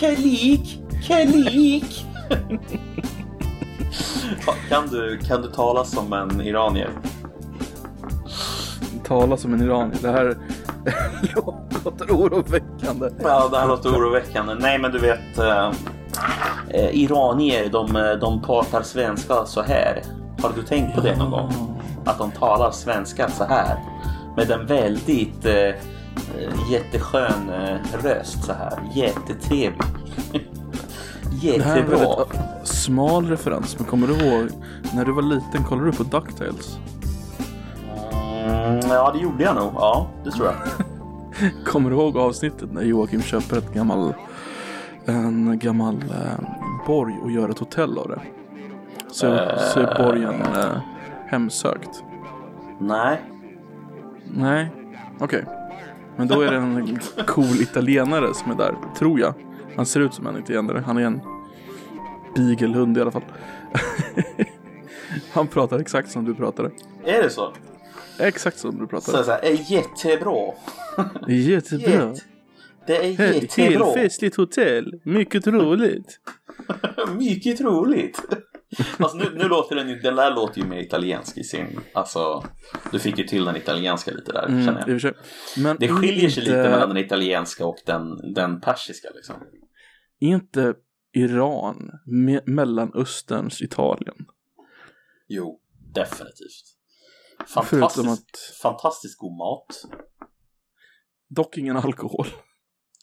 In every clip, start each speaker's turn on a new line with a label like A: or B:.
A: Kelik! Kelik! kan, du, kan du tala som en iranier?
B: Tala som en iranier. Det här låter oroväckande.
A: Ja, det här låter oroväckande. Nej, men du vet. Eh, eh, iranier, de, de pratar svenska så här. Har du tänkt på det någon gång? Att de talar svenska så här. Med en väldigt eh, jätteskön eh, röst så här. Jättetrevlig.
B: Det här är en
A: Jättebra.
B: väldigt uh, smal referens, men kommer du ihåg när du var liten kollade du på DuckTales?
A: Mm, ja, det gjorde jag nog. Ja, det tror jag.
B: Kommer du ihåg avsnittet när Joakim köper ett gammal, en gammal eh, borg och gör ett hotell av det? Så, så är borgen eh, hemsökt.
A: Nej.
B: Nej, okej. Men då är det en cool italienare som är där, tror jag. Han ser ut som en italienare. Han är en beaglehund i alla fall. Han pratar exakt som du pratade.
A: Är det så?
B: Exakt som du
A: Så
B: pratade.
A: så här, är jättebra.
B: Jättebra.
A: Jätte- Det är jättebra.
B: Helt festligt hotell. Mycket roligt.
A: Mycket roligt. Alltså nu, nu låter den, den där låter ju mer italiensk i sin, alltså du fick ju till den italienska lite där
B: Mm,
A: känner jag.
B: sig. Men
A: Det skiljer sig
B: inte,
A: lite mellan den italienska och den, den persiska liksom.
B: Inte Iran me- Mellanösterns Italien?
A: Jo, definitivt.
B: Förutom
A: Fantastiskt,
B: att-
A: fantastiskt god mat.
B: Dock ingen alkohol.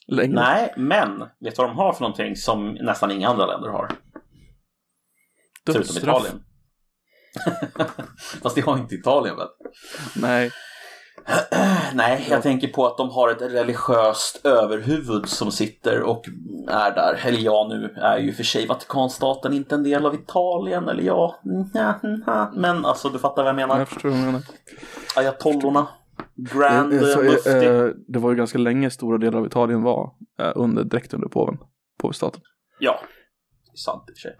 B: Längre.
A: Nej, men vet du vad de har för någonting som nästan inga andra länder har? Förutom. Italien. Fast det har inte Italien väl?
B: Nej.
A: Nej, jag tänker på att de har ett religiöst överhuvud som sitter och är där. Eller ja, nu är ju för sig Vatikanstaten inte en del av Italien. Eller ja, men alltså du fattar vad jag menar.
B: Jag förstår vad du menar.
A: Ayatollorna, Grand
B: Eh, så,
A: eh, Mufti.
B: eh, det var ju ganska länge stora delar av Italien var eh, under, direkt under påven. Påvestaten.
A: Ja, sant i och för sig.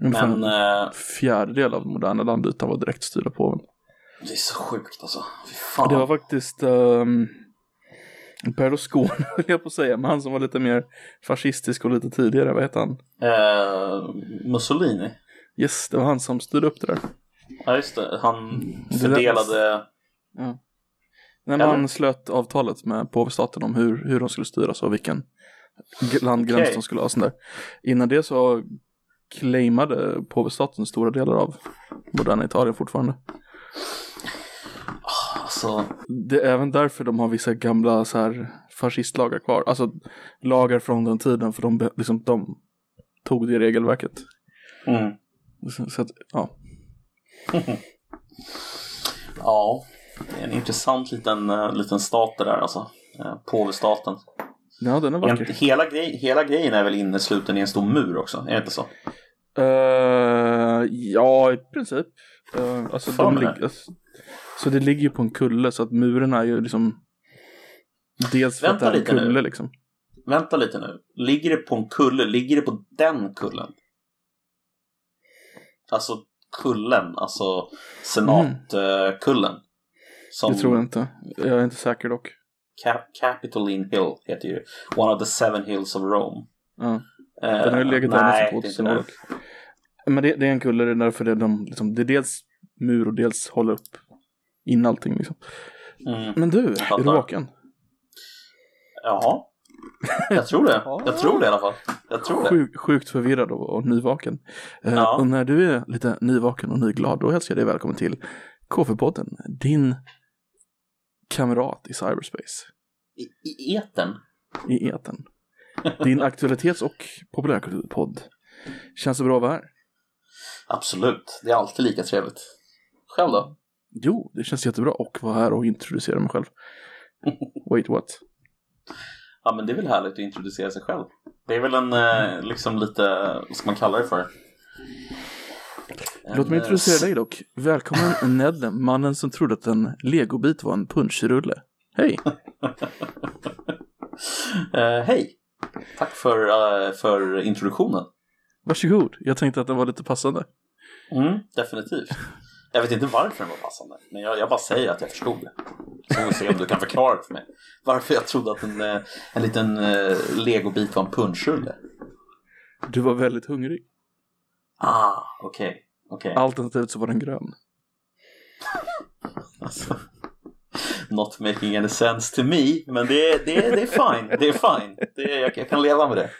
B: Ungefär
A: Men
B: en
A: eh,
B: fjärdedel av moderna landytan var direkt styrd av påven.
A: det är så sjukt alltså. Fy fan.
B: det var faktiskt um, Berlusconi höll jag på att säga, men han som var lite mer fascistisk och lite tidigare, vad heter han?
A: Eh, Mussolini.
B: Yes, det var han som styrde upp det där.
A: Ja, just det. Han fördelade...
B: När
A: Eller?
B: man slöt avtalet med påvestaten om hur, hur de skulle styras och vilken landgräns
A: Okej.
B: de skulle ha. sånt där. Innan det så claimade påvestaten stora delar av moderna Italien fortfarande.
A: Alltså,
B: Det är även därför de har vissa gamla så här fascistlagar kvar. Alltså lagar från den tiden för de, liksom, de tog det regelverket.
A: mm.
B: Så, så att, ja.
A: Ja, det är en intressant liten, eh, liten stat det där alltså. Eh, Påvestaten.
B: Ja, den är vacker.
A: Hela, grej, hela grejen är väl innesluten i en stor mur också? Är det inte så?
B: Eh, ja, i princip. Uh, alltså,
A: Fan,
B: de ligger, alltså, så det ligger ju på en kulle så att murarna är ju liksom Dels för att det
A: Vänta
B: är en
A: lite nu.
B: kulle liksom.
A: Vänta lite nu. Ligger det på en kulle? Ligger det på den kullen? Alltså kullen, alltså senatkullen. Som
B: Det tror jag inte. Jag är inte säker dock.
A: Cap- Capitoline Hill heter ju One of the seven hills of Rome.
B: Ja.
A: Eh,
B: Den har ju legat där
A: inte
B: 2000
A: det.
B: dock. Men det, det är en kulle, det är därför det de, liksom, det är dels mur och dels håller upp in allting liksom.
A: Mm.
B: Men du, är du vaken?
A: Jaha. Jag tror det. Jag tror det i alla fall. Jag tror det.
B: Sjuk, sjukt förvirrad och, och nyvaken. Eh,
A: Ja.
B: Och när du är lite nyvaken och nyglad, då hälsar jag dig välkommen till KF-podden. Din kamrat i cyberspace.
A: I, i eten.
B: I eten. Din aktualitets och populärkulturpodd. Känns det bra att vara här?
A: Absolut. Det är alltid lika trevligt. Själv då?
B: Jo, det känns jättebra att vara här och introducera mig själv. Wait what?
A: Ja men det är väl härligt att introducera sig själv. Det är väl en eh, liksom lite, vad ska man kalla det för?
B: Låt mig
A: eh,
B: introducera dig dock. Välkommen Ned, mannen som trodde att en legobit var en punschrulle. Hej!
A: eh, Hej! Tack för, eh, för introduktionen.
B: Varsågod. Jag tänkte att den var lite passande.
A: Mm, definitivt. Jag vet inte varför den var passande, men jag, jag bara säger att jag förstod det. Så får vi se om du kan förklara det för mig. Varför jag trodde att en, en liten uh, legobit var en punschrulle.
B: Du var väldigt hungrig.
A: Ah, okej. Okay. Okay.
B: Alternativt så var den grön.
A: alltså, not making any sense to me, men det, det, det är fine. Det är fine. Det, jag, jag kan leva med det.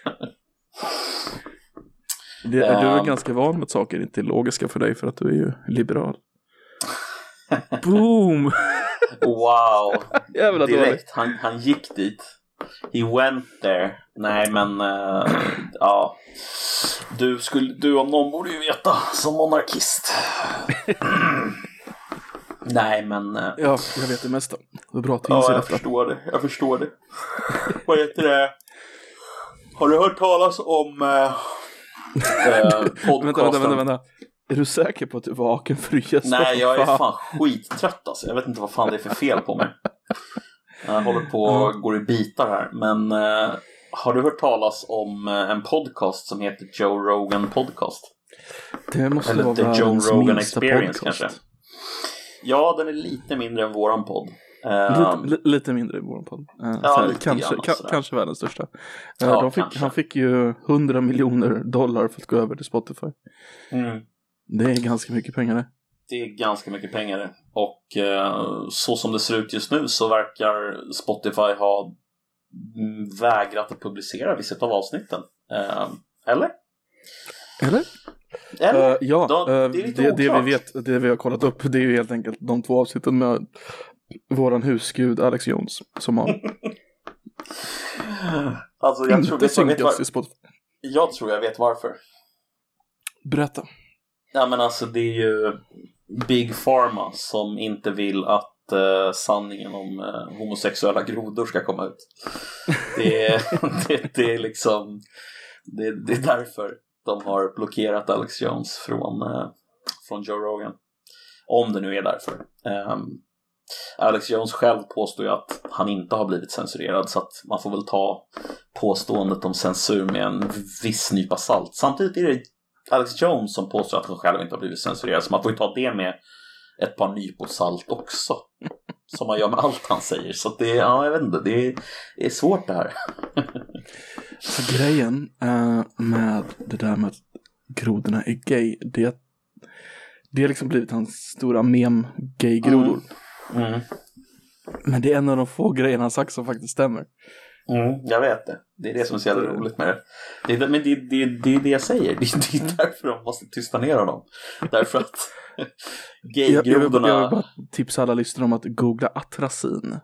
B: Det, um, du är ehm. ganska van med att saker inte är logiska för dig för att du är ju liberal. Boom!
A: wow! Direkt, han, han gick dit. He went there. Nej men, uh, ja. Du, skulle, du om någon borde ju veta som monarkist. Nej men... Uh,
B: ja, jag vet det mesta. Det är bra att
A: Ja, jag detta. förstår det. Jag förstår det. Vad heter det? Har du hört talas om uh,
B: eh, vänta, vänta, vänta, vänta. Är du säker på att du är för att gästa?
A: Nej, jag är fan skittrött alltså. Jag vet inte vad fan det är för fel på mig. Jag håller på och går i bitar här. Men eh, har du hört talas om eh, en podcast som heter Joe Rogan Podcast?
B: Det måste Eller vara The Joe Rogan Experience podcast. kanske.
A: Ja, den är lite mindre än våran podd.
B: Uh, lite, lite, mindre i vår podd. Uh, ja, här, kanske, ka, kanske världens största. Uh, ja, fick, han fick ju 100 miljoner dollar för att gå över till Spotify. Mm. Det är ganska mycket pengar det.
A: Det är ganska mycket pengar Och uh, så som det ser ut just nu så verkar Spotify ha vägrat att publicera vissa av avsnitten. eller?
B: Eller? Eller? Uh, ja, Då, det, är lite det, det, vi vet, det vi har kollat upp, det är ju helt enkelt de två avsnitten med våran husgud Alex Jones som har
A: alltså, jag tror, vet, vet var... Spotify. Jag tror jag vet varför.
B: Berätta.
A: Ja men alltså det är ju Big Pharma som inte vill att eh, sanningen om eh, homosexuella grodor ska komma ut. Det är, det, det, är liksom det, det, är därför de har blockerat Alex Jones från, eh, från Joe Rogan. Om det nu är därför. Um, Alex Jones själv påstår ju att han inte har blivit censurerad så att man får väl ta påståendet om censur med en viss nypa salt. Samtidigt är det Alex Jones som påstår att han själv inte har blivit censurerad så man får ju ta det med ett par nypor salt också. Som man gör med allt han säger. Så det, ja, jag vet inte, det är, det är svårt det här.
B: så grejen uh, med det där med att grodorna är gay, det, det har liksom blivit hans stora mem gay-grodor. Mm. Mm. Men det är en av de få grejerna han sagt som faktiskt stämmer.
A: Mm, jag vet det. Det är det som är så jävla roligt med det. det, är, men det, det, det är det jag säger. Det, det är därför de måste tysta ner honom. Därför att
B: gaygrodorna... Jag, jag, jag vill bara tipsa alla lyssnare om att googla atracin.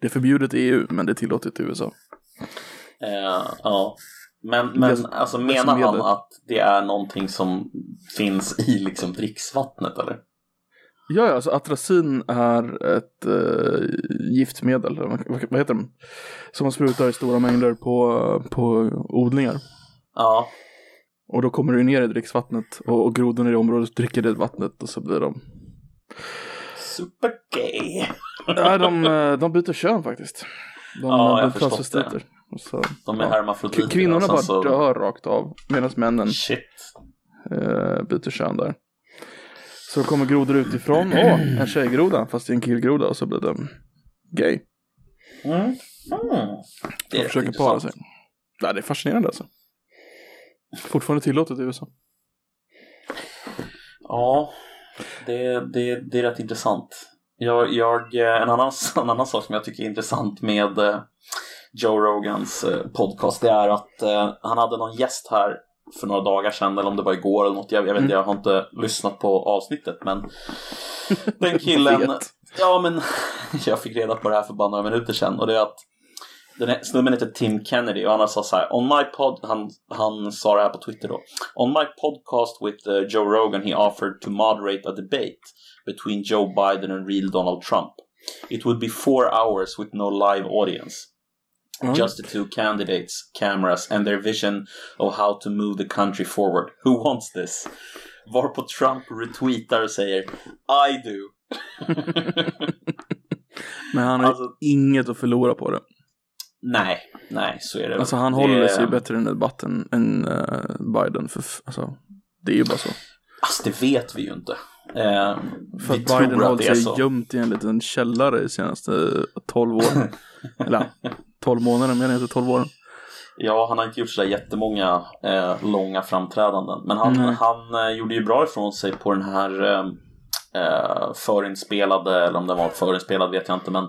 B: Det är förbjudet i EU, men det är tillåtet i USA.
A: Uh, ja, men, men det, alltså, menar han att det är någonting som finns i liksom dricksvattnet eller?
B: Ja, ja, alltså atracin är ett äh, giftmedel, vad, heter det? Som man sprutar i stora mängder på, på odlingar.
A: Ja.
B: Och då kommer det ner i dricksvattnet och, och grodorna i området dricker det vattnet och så blir de...
A: Supergay!
B: Nej, de, eh, de byter kön faktiskt. De
A: ja, jag förstått det. Så, de är ja. hermafroditer.
B: Kvinnorna bara så... dör rakt av medan männen
A: Shit.
B: Äh, byter kön där. Så kommer grodor utifrån. Åh, oh, en tjejgroda fast det är en killgroda och så blir den gay.
A: Mm. Mm.
B: Är försöker para sig. Nej, det är fascinerande alltså. Fortfarande tillåtet i USA.
A: Ja, det, det, det är rätt intressant. Jag, jag, en, annan, en annan sak som jag tycker är intressant med eh, Joe Rogans eh, podcast det är att eh, han hade någon gäst här för några dagar sedan eller om det var igår eller något. Jag, jag vet inte, mm. jag har inte lyssnat på avsnittet men den killen. ja men jag fick reda på det här för bara några minuter sedan och det är att den här snubben heter Tim Kennedy och han sa så här, on my pod, han, han sa det här på Twitter då. On my podcast with uh, Joe Rogan he offered to moderate a debate between Joe Biden and real Donald Trump. It would be four hours with no live audience. Mm. Just the two candidates, cameras, and their vision of how to move the country forward. Who wants this? Varpå Trump retweetar och säger I do.
B: Men han har alltså, inget att förlora på det.
A: Nej, nej, så är det.
B: Alltså han det... håller sig bättre i den debatten än uh, Biden. För, alltså, det är ju bara så.
A: Alltså det vet vi ju inte. Eh,
B: För
A: vi
B: att Biden har
A: att det är
B: hållit
A: så.
B: sig gömt i en liten källare de senaste 12 åren. Eller 12 månader, men inte 12 åren.
A: Ja, han har inte gjort sådär jättemånga eh, långa framträdanden. Men han,
B: Nej.
A: han eh, gjorde ju bra ifrån sig på den här eh, eh, förinspelade, eller om den var förinspelad vet jag inte, men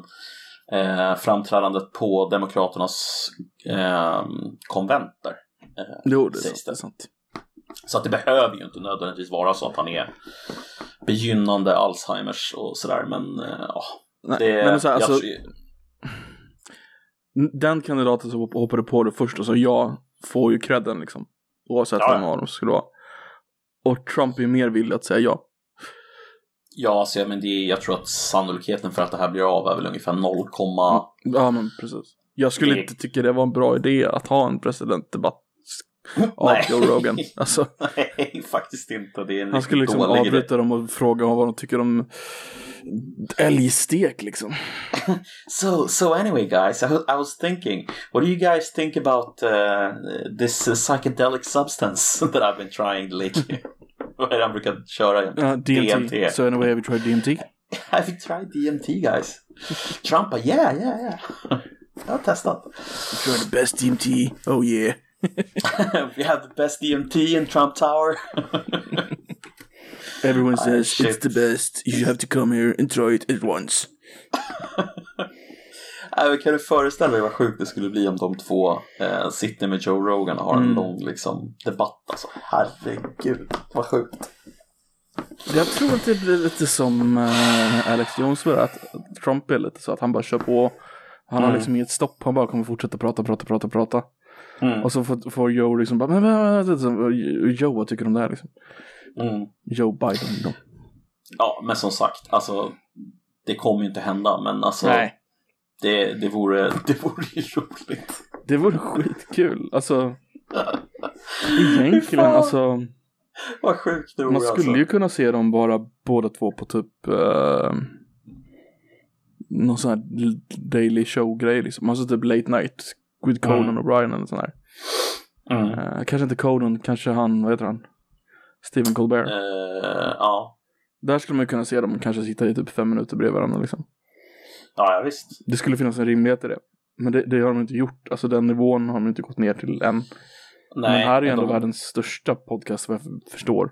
A: eh, framträdandet på Demokraternas eh, konventer. Eh,
B: Jo, det är sant. Det är sant.
A: Så att det behöver ju inte nödvändigtvis vara så att han är begynnande Alzheimers och sådär, men eh, ja.
B: Nej,
A: det,
B: men så här,
A: jag
B: alltså, den kandidaten som hoppade på det först och sa ja får ju credden liksom. Oavsett
A: Ja,
B: vem av dem skulle vara. Och Trump är ju mer villig att säga ja.
A: Ja, alltså, men det, är- jag tror att sannolikheten för att det här blir av är väl ungefär 0,
B: Ja, men precis. Jag skulle
A: Det-
B: inte tycka det var en bra idé att ha en presidentdebatt av
A: Nej.
B: Joe Rogan. Alltså,
A: Nej, faktiskt inte. Det är en
B: han skulle liksom avbryta dem och fråga vad de tycker om älgstek liksom.
A: So, so anyway, guys, I, I was thinking, what do you guys think about uh, this uh, psychedelic substance that I've been trying lately? Vad är det han brukar köra?
B: Ja, DMT.
A: DMT.
B: So anyway, have you tried DMT?
A: Have you tried DMT, guys? Trump, bara, yeah, yeah, yeah. Jag har testat.
B: You tried the best DMT? Oh yeah.
A: We have the best DMT in Trump Tower.
B: Everyone
A: Ah,
B: says
A: shit.
B: it's the best. You have to come here and try it at once.
A: Men kan du föreställa dig vad sjukt det skulle bli om de två eh, sitter med Joe Rogan och har en
B: Mm.
A: lång liksom, debatt. Alltså, herregud, vad sjukt.
B: Jag tror att det blir lite som eh, Alex Jones var att Trump är lite så att han bara kör på. Han har
A: Mm.
B: liksom inget stopp. Han bara kommer fortsätta prata, prata, prata, prata.
A: Mm.
B: Och så får, får Joe liksom bara, men, men, men, Joe, vad tycker du om det här liksom?
A: Mm.
B: Joe Biden då.
A: Ja, men som sagt, alltså det kommer ju inte hända, men alltså
B: Nej.
A: det, det, vore, det vore ju roligt.
B: Det vore skitkul. Alltså, egentligen, alltså.
A: Vad sjukt det vore
B: Man skulle
A: alltså.
B: ju kunna se dem bara båda två på typ eh, någon sån här daily show-grej liksom. Alltså typ late night with Conan
A: Mm.
B: och Brian eller sån här.
A: Mm.
B: Eh, kanske inte Conan, kanske han, vad heter han? Stephen Colbert.
A: Eh, ja.
B: Där skulle man kunna se dem kanske sitta i typ fem minuter bredvid varandra liksom.
A: ja, ja, visst.
B: Det skulle finnas en rimlighet i det. Men det, det har de inte gjort. Alltså den nivån har de inte gått ner till än.
A: Nej,
B: men här är ju ändå
A: de-
B: världens största podcast vad jag förstår.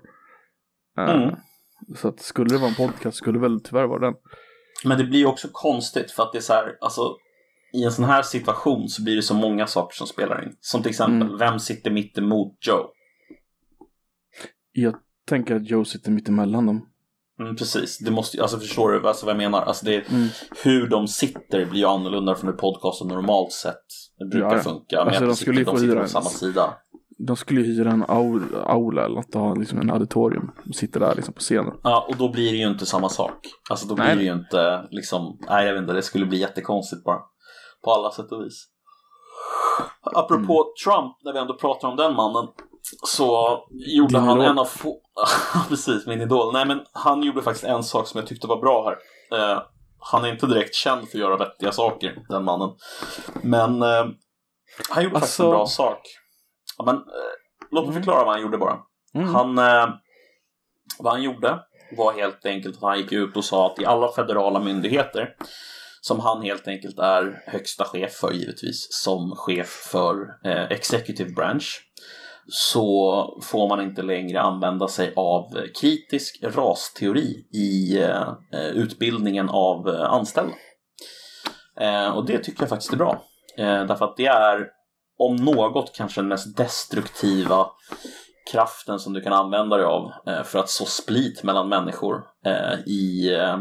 B: Eh,
A: Mm.
B: Så att skulle det vara en podcast skulle det väl tyvärr vara den.
A: Men det blir också konstigt för att det är så här, alltså i en sån här situation så blir det så många saker som spelar in. Som till exempel,
B: Mm.
A: vem sitter mitt emot Joe?
B: Jag tänker att Joe sitter mitt emellan dem.
A: Mm, precis, det måste alltså förstår du alltså, vad jag menar? Alltså det,
B: Mm.
A: hur de sitter blir ju annorlunda från hur podcasten normalt sett brukar
B: Ja,
A: funka.
B: Alltså,
A: att
B: de skulle ju få hyra
A: på
B: en-
A: samma sida.
B: De skulle ju hyra en aula, aula eller något, ha liksom en auditorium. Och sitter där liksom på scenen.
A: Ja, och då blir det ju inte samma sak. Alltså då blir
B: Nej.
A: det ju inte liksom, nej jag vet inte, det skulle bli jättekonstigt bara. På alla sätt och vis. Apropå
B: Mm.
A: Trump, när vi ändå pratar om den mannen. Så gjorde
B: Din
A: han
B: idol.
A: en av få... Precis, min idol. Nej men han gjorde faktiskt en sak som jag tyckte var bra här. Eh, han är inte direkt känd för att göra vettiga saker, den mannen. Men eh, han gjorde faktiskt en
B: Alltså-
A: bra sak. Ja, men, eh, låt mig
B: Mm.
A: förklara vad han gjorde bara.
B: Mm.
A: Han, eh, vad han gjorde var helt enkelt att han gick ut och sa att i alla federala myndigheter som han helt enkelt är högsta chef för givetvis som chef för eh, executive branch så får man inte längre använda sig av kritisk rasteori i eh, utbildningen av eh, anställda. Eh, och det tycker jag faktiskt är bra. Eh, därför att det är om något kanske den mest destruktiva kraften som du kan använda dig av eh, för att så split mellan människor eh, i eh,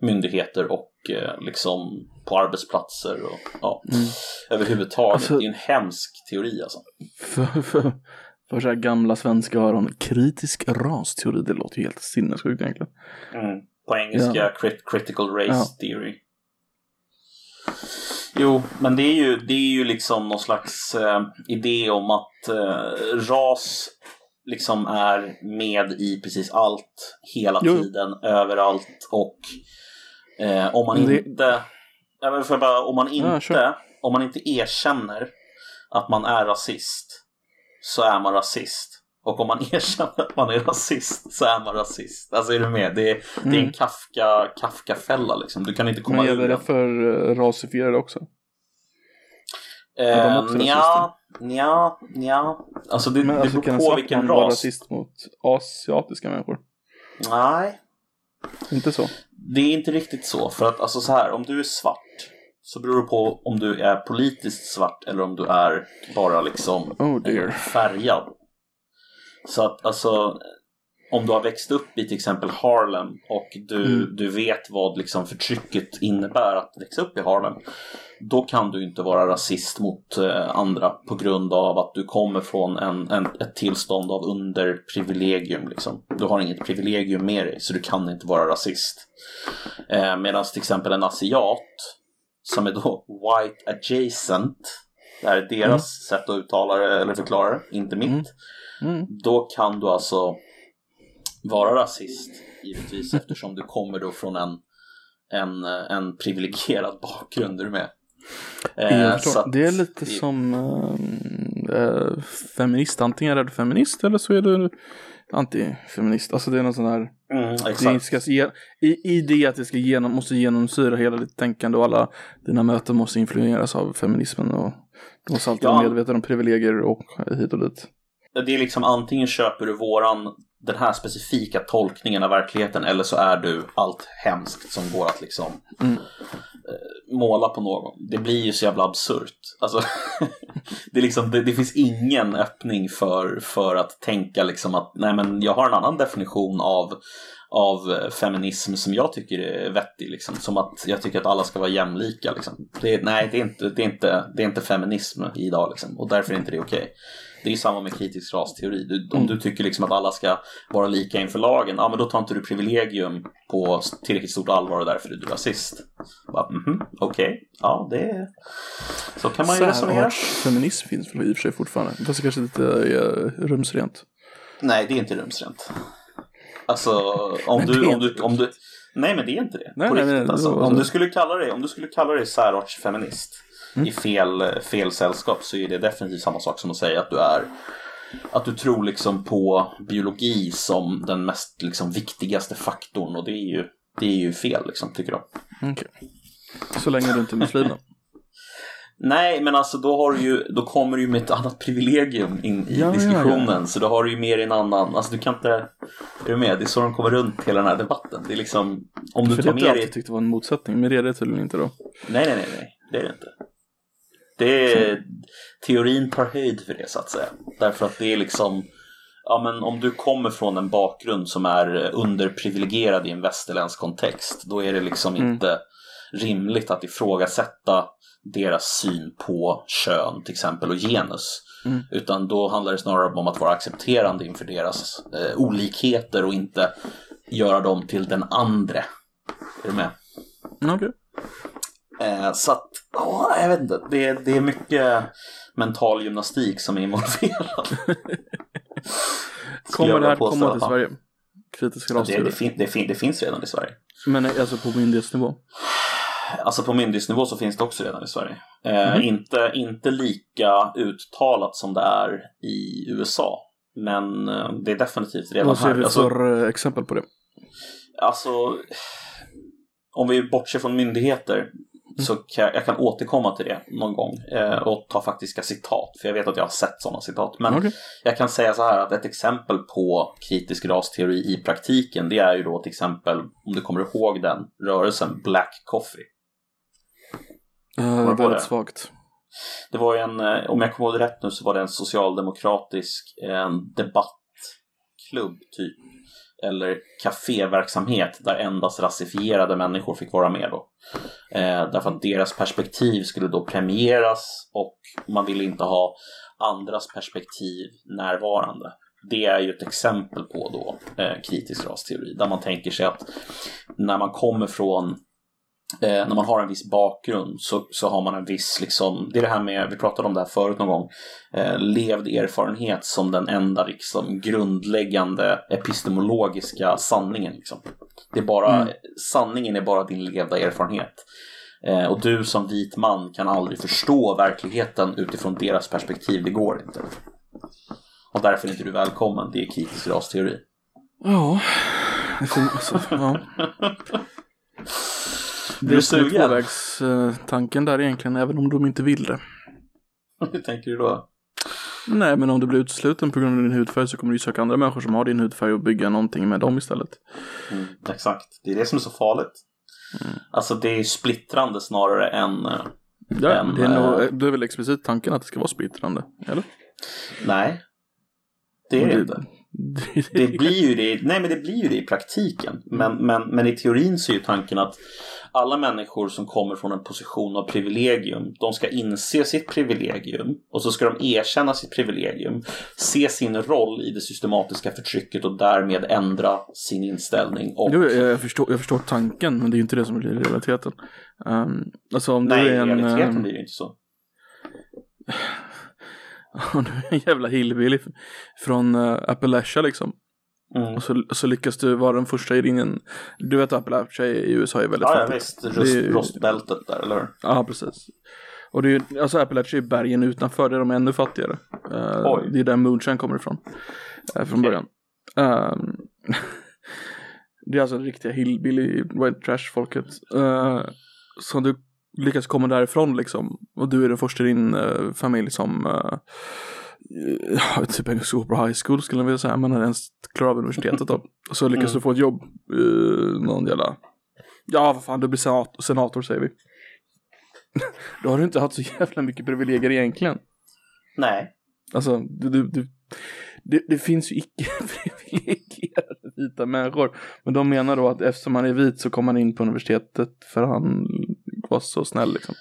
A: myndigheter och eh, liksom på arbetsplatser och ja,
B: Mm.
A: överhuvudtaget.
B: Alltså-
A: det är en hemsk teori alltså.
B: För, för, för så här gamla svenska öron, kritisk rasteori, det låter ju helt sinnessjukt egentligen.
A: Mm. På engelska
B: Ja.
A: crit- critical race
B: Ja.
A: theory. Jo, men det är ju, det är ju liksom någon slags eh, idé om att eh, ras liksom är med i precis allt, hela
B: Jo.
A: tiden, överallt och eh, om man
B: det-
A: inte, får jag bara, om man inte,
B: Ja,
A: om man inte erkänner att man är rasist så är man rasist. Och om man erkänner att man är rasist så är man rasist. Alltså är du med? Det är, det är en
B: Mm.
A: Kafka, Kafka-fälla liksom. Du kan inte komma
B: Men gäller det för uh, rasifierade också? Är de
A: Eh, nja, nja, nja. Alltså det,
B: Men
A: det
B: alltså kan
A: beror
B: en
A: på
B: svart
A: vilken
B: man vara
A: ras.
B: rasist mot asiatiska människor?
A: Nej,
B: Inte så?
A: det är inte riktigt så. För att alltså så här, om du är svart så beror det på om du är politiskt svart eller om du är bara liksom
B: Oh
A: färgad. Så att alltså om du har växt upp i till exempel Harlem och du,
B: Mm.
A: du vet vad liksom förtrycket innebär att växa upp i Harlem. Då kan du inte vara rasist mot eh, andra på grund av att du kommer från en, en, ett tillstånd av underprivilegium. Liksom. Du har inget privilegium med dig så du kan inte vara rasist. Eh, Medan till exempel en asiat som är då white adjacent, det här är deras sätt att uttala det eller förklara det, inte mitt.
B: Mm. Mm.
A: Då kan du alltså vara rasist givetvis eftersom du kommer då från en, en, en privilegierad bakgrund, är du med? Eh, så att-
B: det är lite som eh, eh, feminist. Antingen är du feminist eller så är du antifeminist. Alltså det är någon sån här.
A: Mm,
B: Det ska i, I det att det ska genom, måste genomsyra hela ditt tänkande och alla dina möten måste influeras av feminismen. Och du måste alltid
A: Ja.
B: vara medveten om privilegier och hit och dit.
A: Det är liksom antingen köper du våran, den här specifika tolkningen av verkligheten eller så är du allt hemskt som går att liksom
B: Mm.
A: Eh, måla på någon. Det blir ju så jävla absurt. Alltså, det, liksom, det, det finns ingen öppning för, för att tänka liksom att nej men jag har en annan definition av av eh, feminism som jag tycker är vettig. Liksom. Som att jag tycker att alla ska vara jämlika. Liksom. Det, nej, det är, inte, det, är inte, det är inte feminism idag liksom. och därför är inte det okej. Det är samma med kritisk rasteori. Du, Om
B: Mm.
A: du tycker liksom att alla ska vara lika inför lagen, ja men då tar inte du privilegium på tillräckligt stort allvar och därför är du rasist. Bara, Mhm, Okej, ja det Så kan man ju resonera.
B: Feminism finns väl i och för sig fortfarande. Fast det kanske inte är rumsrent.
A: Nej, det är inte rumsrent. Alltså, om du,
B: är
A: om du, om du... Nej, men det är inte det.
B: Nej,
A: På
B: nej,
A: riktigt
B: nej,
A: alltså. Om du skulle kalla dig, om du skulle kalla dig särartsfeminist
B: Mm.
A: i fel, fel sällskap så är det definitivt samma sak som att säga att du är att du tror liksom på biologi som den mest liksom viktigaste faktorn och det är ju, det är ju fel liksom, tycker jag.
B: Okej. Så länge du inte är muslim då.
A: Nej, men alltså då, har du ju, då kommer du ju med ett annat privilegium in i
B: Ja, ja,
A: diskussionen. Så då har du ju mer en annan, alltså du kan inte, är du med? Det är så de kommer runt hela den här debatten. Det är liksom, om du
B: För
A: tar
B: det har jag
A: med
B: alltid
A: dig...
B: tyckt var en motsättning. Men det är det tydligen inte då.
A: Nej, nej, nej, nej, det är det inte. Det är, teorin tar höjd för det så att säga. Därför att det är liksom, ja men om du kommer från en bakgrund som är underprivilegierad i en västerländsk kontext, då är det liksom
B: Mm.
A: inte rimligt att ifrågasätta deras syn på kön till exempel och genus.
B: Mm.
A: Utan då handlar det snarare om att vara accepterande inför deras eh, olikheter och inte göra dem till den andre. Är du med?
B: Mm, Okej.
A: Eh, så att, ja, jag vet inte. Det, det är mycket mental gymnastik som är involverad.
B: Kommer det här komma till. Sverige? Kritisk
A: Det, det,
B: rasteori.
A: fin, det, fin, det finns redan i Sverige.
B: Men eh, alltså på myndighetsnivå?
A: Alltså på myndighetsnivå så finns det också redan i Sverige. Eh,
B: Mhm.
A: inte, inte lika uttalat som det är i USA. Men eh, det är definitivt redan
B: Vad ser
A: här.
B: vi
A: Alltså,
B: för eh, exempel på det?
A: Alltså, om vi bortser från myndigheter så kan jag, jag kan återkomma till det någon gång eh, och ta faktiska citat. För jag vet att jag har sett sådana citat. Men
B: Okej.
A: jag kan säga så här att ett exempel på kritisk rasteori i praktiken det är ju då till exempel, om du kommer ihåg den rörelsen, Black Coffee.
B: Uh, väldigt
A: det?
B: svagt.
A: Det var ju en, eh, om jag kommer ihåg rätt nu så var det en socialdemokratisk eh, debattklubb typ. Eller kaféverksamhet där endast rasifierade människor fick vara med då. Eh, därför att deras perspektiv skulle då premieras och man ville inte ha andras perspektiv närvarande. Det är ju ett exempel på då eh, kritisk rasteori där man tänker sig att när man kommer från eh, när man har en viss bakgrund så, så har man en viss, liksom, det är det här med, vi pratade om det här förut någon gång, eh, levd erfarenhet som den enda liksom, grundläggande epistemologiska sanningen. Liksom. Det är bara,
B: Mm.
A: Sanningen är bara din levda erfarenhet. Eh, och du som vit man kan aldrig förstå verkligheten utifrån deras perspektiv, det går inte. Och därför är inte du välkommen. Det är kritisk rasteori.
B: Ja. Det fin- alltså, ja. Det är
A: sugen?
B: tvåvägstanken där egentligen, även om de inte vill det.
A: Hur tänker du då?
B: Nej, men om du blir utesluten på grund av din hudfärg så kommer du söka andra människor som har din hudfärg och bygga någonting med dem istället.
A: Mm, exakt. Det är det som är så farligt. Alltså det är splittrande snarare än... eh,
B: Ja,
A: Än,
B: det är, nog,
A: eh,
B: det är väl explicit tanken att det ska vara splittrande, eller?
A: Nej. Det är det
B: det,
A: inte. Det blir ju det, nej men det blir ju det i praktiken. Men, men, men i teorin så är ju tanken att alla människor som kommer från en position av privilegium, de ska inse sitt privilegium och så ska de erkänna sitt privilegium, se sin roll i det systematiska förtrycket och därmed ändra sin inställning. Och,
B: Jo, jag, förstår, jag förstår tanken, men det är ju inte det som blir realiteten. Um, alltså om
A: nej, i
B: är en...
A: realiteten
B: ehm,
A: blir det ju inte så.
B: du är en jävla hillbilly från uh, Appalachia liksom.
A: Mm.
B: Och så, så lyckas du vara den första i ringen. Du vet Appalachia i USA är väldigt
A: Ja, ja
B: fattigt.
A: visst, Rust,
B: ju-
A: rostbältet där, eller hur?
B: Ja, precis. Och det är ju, alltså Appalachia är bergen utanför, där de är ännu fattigare. Eh,
A: Oj.
B: det är där Moonshine kommer ifrån. eh, från
A: Okej.
B: början. Ehm, det är alltså riktiga hillbilly white trash folket. Uh, så du lyckas komma därifrån liksom. Och du är den första i din eh, familj som uh, typ en super high school skulle jag vilja säga, men ens klarar av universitetet då. Och så lyckas
A: Mm.
B: du få ett jobb, uh, någon jävla, ja vad fan, du blir senat- senator säger vi. Då har du inte haft så jävla mycket privilegier egentligen.
A: Nej.
B: Alltså, du, du, du, det, det finns ju icke-privilegierade vita människor. Men de menar då att eftersom han är vit så kommer han in på universitetet för han var så snäll liksom.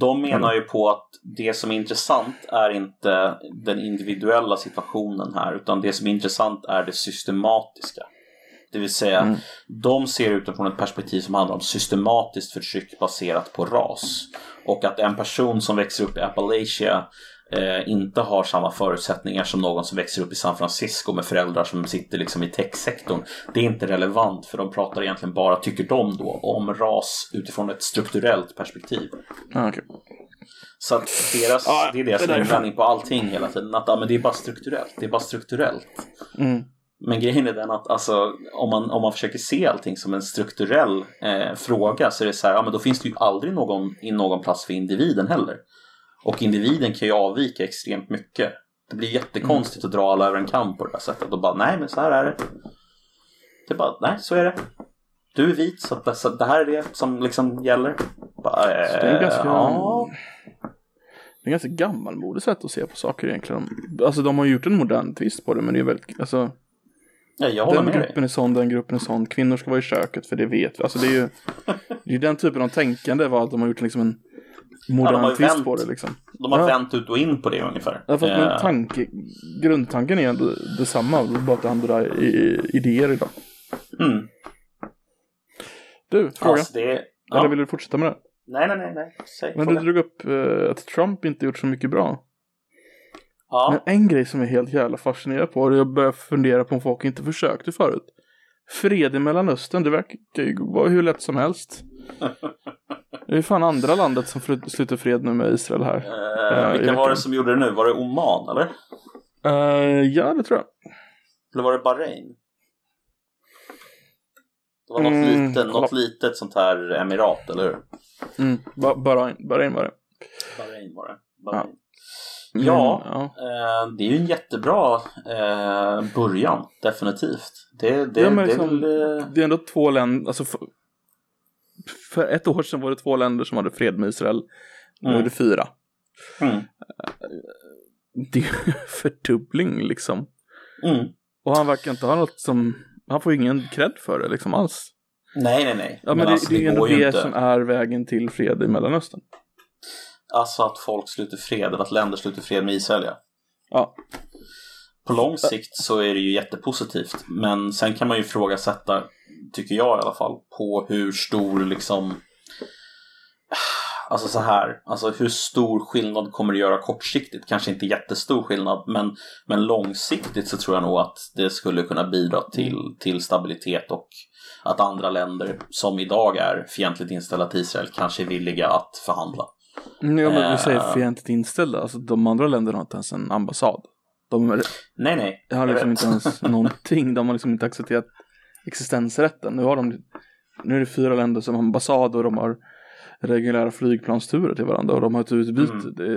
A: De menar ju på att det som är intressant är inte den individuella situationen här utan det som är intressant är det systematiska. Det vill säga,
B: Mm.
A: de ser utifrån ett perspektiv som handlar om systematiskt förtryck baserat på ras. Och att en person som växer upp i Appalachia eh, inte har samma förutsättningar som någon som växer upp i San Francisco med föräldrar som sitter liksom i techsektorn. Det är inte relevant för de pratar egentligen bara, tycker de då, om ras utifrån ett strukturellt perspektiv.
B: Ah, okay.
A: Så att deras,
B: Ja,
A: det är deras invändning på allting hela tiden. Att ja, men det är bara strukturellt. Det är bara strukturellt.
B: Mm.
A: Men grejen är den att alltså, om, man, om man försöker se allting som en strukturell eh, fråga så är det så här, ja men då finns det ju aldrig någon, i någon plats för individen heller. Och individen kan ju avvika extremt mycket. Det blir jättekonstigt att dra alla över en kam på det här sättet och bara nej men så här är det. Det är bara nej så är det. Du är vit så, att, så att det här är det som liksom gäller. Bara, eh,
B: Så det är ganska,
A: ja.
B: det är ganska gammalmodigt sätt att se på saker egentligen. Alltså de har gjort en modern twist på det men det är väldigt, alltså
A: ja, jag håller
B: den
A: med dig.
B: gruppen är sån, den gruppen är sån, kvinnor ska vara i köket för det vet vi. Alltså det är ju, det är den typen av tänkande var att de har gjort liksom en modern
A: ju
B: twist
A: vänt.
B: på det liksom.
A: De har
B: Ja.
A: vänt ut och in på det ungefär.
B: Ja, fast
A: Eh,
B: men tanke, grundtanken är ändå detsamma, bara att det handlar i, idéer idag.
A: mm.
B: Du, fråga.
A: Alltså, det,
B: Eller
A: ja.
B: vill du fortsätta med det?
A: Nej, nej, nej. nej. Säg,
B: Men
A: fråga.
B: du drog upp eh, att Trump inte gjort så mycket bra.
A: ja.
B: Men en grej som är helt jävla fascinerad på, och jag börjar fundera på om folk inte försökte förut. Fred i Mellanöstern, det verkar ju vara hur lätt som helst. Det är fan andra landet som sluter fred nu med Israel här.
A: Eh,
B: i
A: vilka var det som gjorde det nu? Var det Oman eller?
B: Eh, ja, det tror jag.
A: Eller var det Bahrain? Det var något,
B: Mm,
A: litet,
B: kolla.
A: något litet sånt här emirat, eller hur?
B: Mm, ba- Bahrain, Bahrain var det.
A: Bahrain var det. Bahrain.
B: Mm,
A: Ja.
B: ja.
A: Eh, det är ju en jättebra eh, början, definitivt. Det, det,
B: Ja,
A: det är
B: liksom-
A: väl... Eh,
B: Det är ändå två länder, alltså för, ett år sedan var det två länder som hade fred med Israel. Nu är det fyra.
A: mm,
B: Det är fördubbling liksom.
A: mm.
B: Och han verkar inte ha något som, han får ju ingen cred för det liksom alls.
A: Nej, nej, nej.
B: Ja men, det,
A: alltså,
B: det är ju ändå
A: ju
B: det
A: inte.
B: som är vägen till fred i Mellanöstern.
A: Alltså att folk sluter fred, att länder sluter fred med Israel, ja.
B: Ja.
A: På lång sikt så är det ju jättepositivt. Men sen kan man ju ifrågasätta, tycker jag i alla fall, på hur stor liksom... Alltså så här, alltså hur stor skillnad kommer det göra kortsiktigt? Kanske inte jättestor skillnad, men, men långsiktigt så tror jag nog att det skulle kunna bidra till, till stabilitet och att andra länder som idag är fientligt inställda till Israel kanske är villiga att förhandla.
B: Mm, Ja men
A: Eh.
B: säger fientligt inställda, alltså de andra länderna har inte ens en ambassad. De
A: Nej, nej.
B: har liksom
A: vet.
B: inte ens någonting. De har liksom inte accepterat existensrätten. Nu har de, nu är det fyra länder som har ambassad och de har reguljära flygplansturer till varandra och de har ett utbyte.
A: Mm.
B: Det,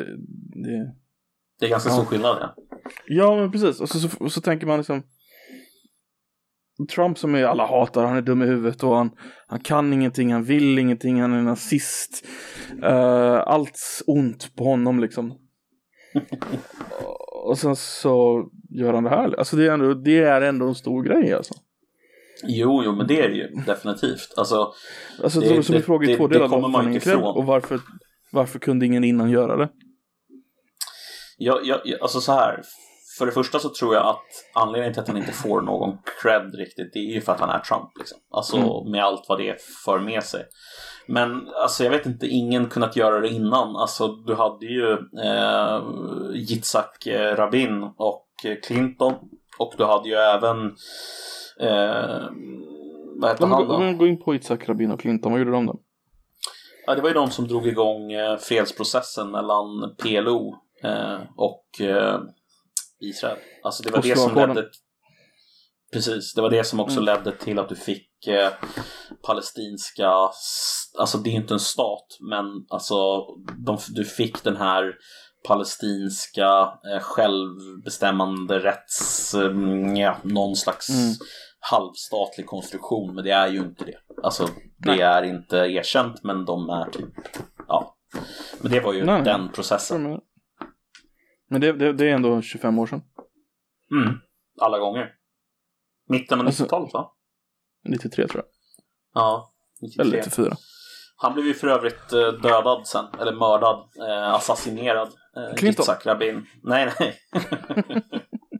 B: det,
A: Det är ganska
B: Ja.
A: stor skillnad, ja.
B: Ja, men precis. Och så, så, och så tänker man liksom Trump som är alla hatar, han är dum i huvudet och han, han kan ingenting, han vill ingenting, han är nazist. Uh, allt ont på honom liksom. och sen så gör han det här. Alltså det är ändå, det är ändå en stor grej alltså.
A: Jo, jo, men det är det ju definitivt. Alltså,
B: Alltså
A: Det-
B: som,
A: det-
B: en fråga i två delar.
A: kommer man inte ifrån.
B: Och varför, varför kunde ingen innan göra det?
A: jag, jag- alltså så här. För det första så tror jag att anledningen till att han inte får någon cred riktigt, det är ju för att han är Trump. Liksom. Alltså
B: Mm.
A: med allt vad det för med sig. Men alltså jag vet inte, ingen kunnat göra det innan. Alltså du hade ju eh, Yitzhak eh, Rabin och Clinton. Och du hade ju även, eh, vad
B: Om
A: han då?
B: går in på Itzhak Rabin och Clinton, vad gjorde de då?
A: Ja, det var ju de som drog igång eh, fredsprocessen mellan PLO eh, och eh, Israel. Alltså det var det som ledde... Precis, det var det som också
B: Mm.
A: ledde till att du fick eh, palestinska... Alltså det är inte en stat, men alltså de, du fick den här palestinska eh, självbestämmande rätts... Eh, ja, någon slags
B: Mm.
A: Halvstatlig konstruktion, men det är ju inte det. Alltså det
B: Nej.
A: är inte erkänt, men de är typ... Ja. Men det var ju
B: Nej,
A: den processen.
B: Men, det, det, det är ändå 25 år sedan.
A: Mm. Alla gånger. Mitten av
B: Alltså-
A: 90-talet va?
B: 93 tror jag.
A: Ja. 93.
B: Eller 94.
A: Han blev ju för övrigt eh, dödad sen, eller mördad, eh, assassinerad. Eh,
B: Clinton?
A: Yitzhak Rabin. Nej, nej.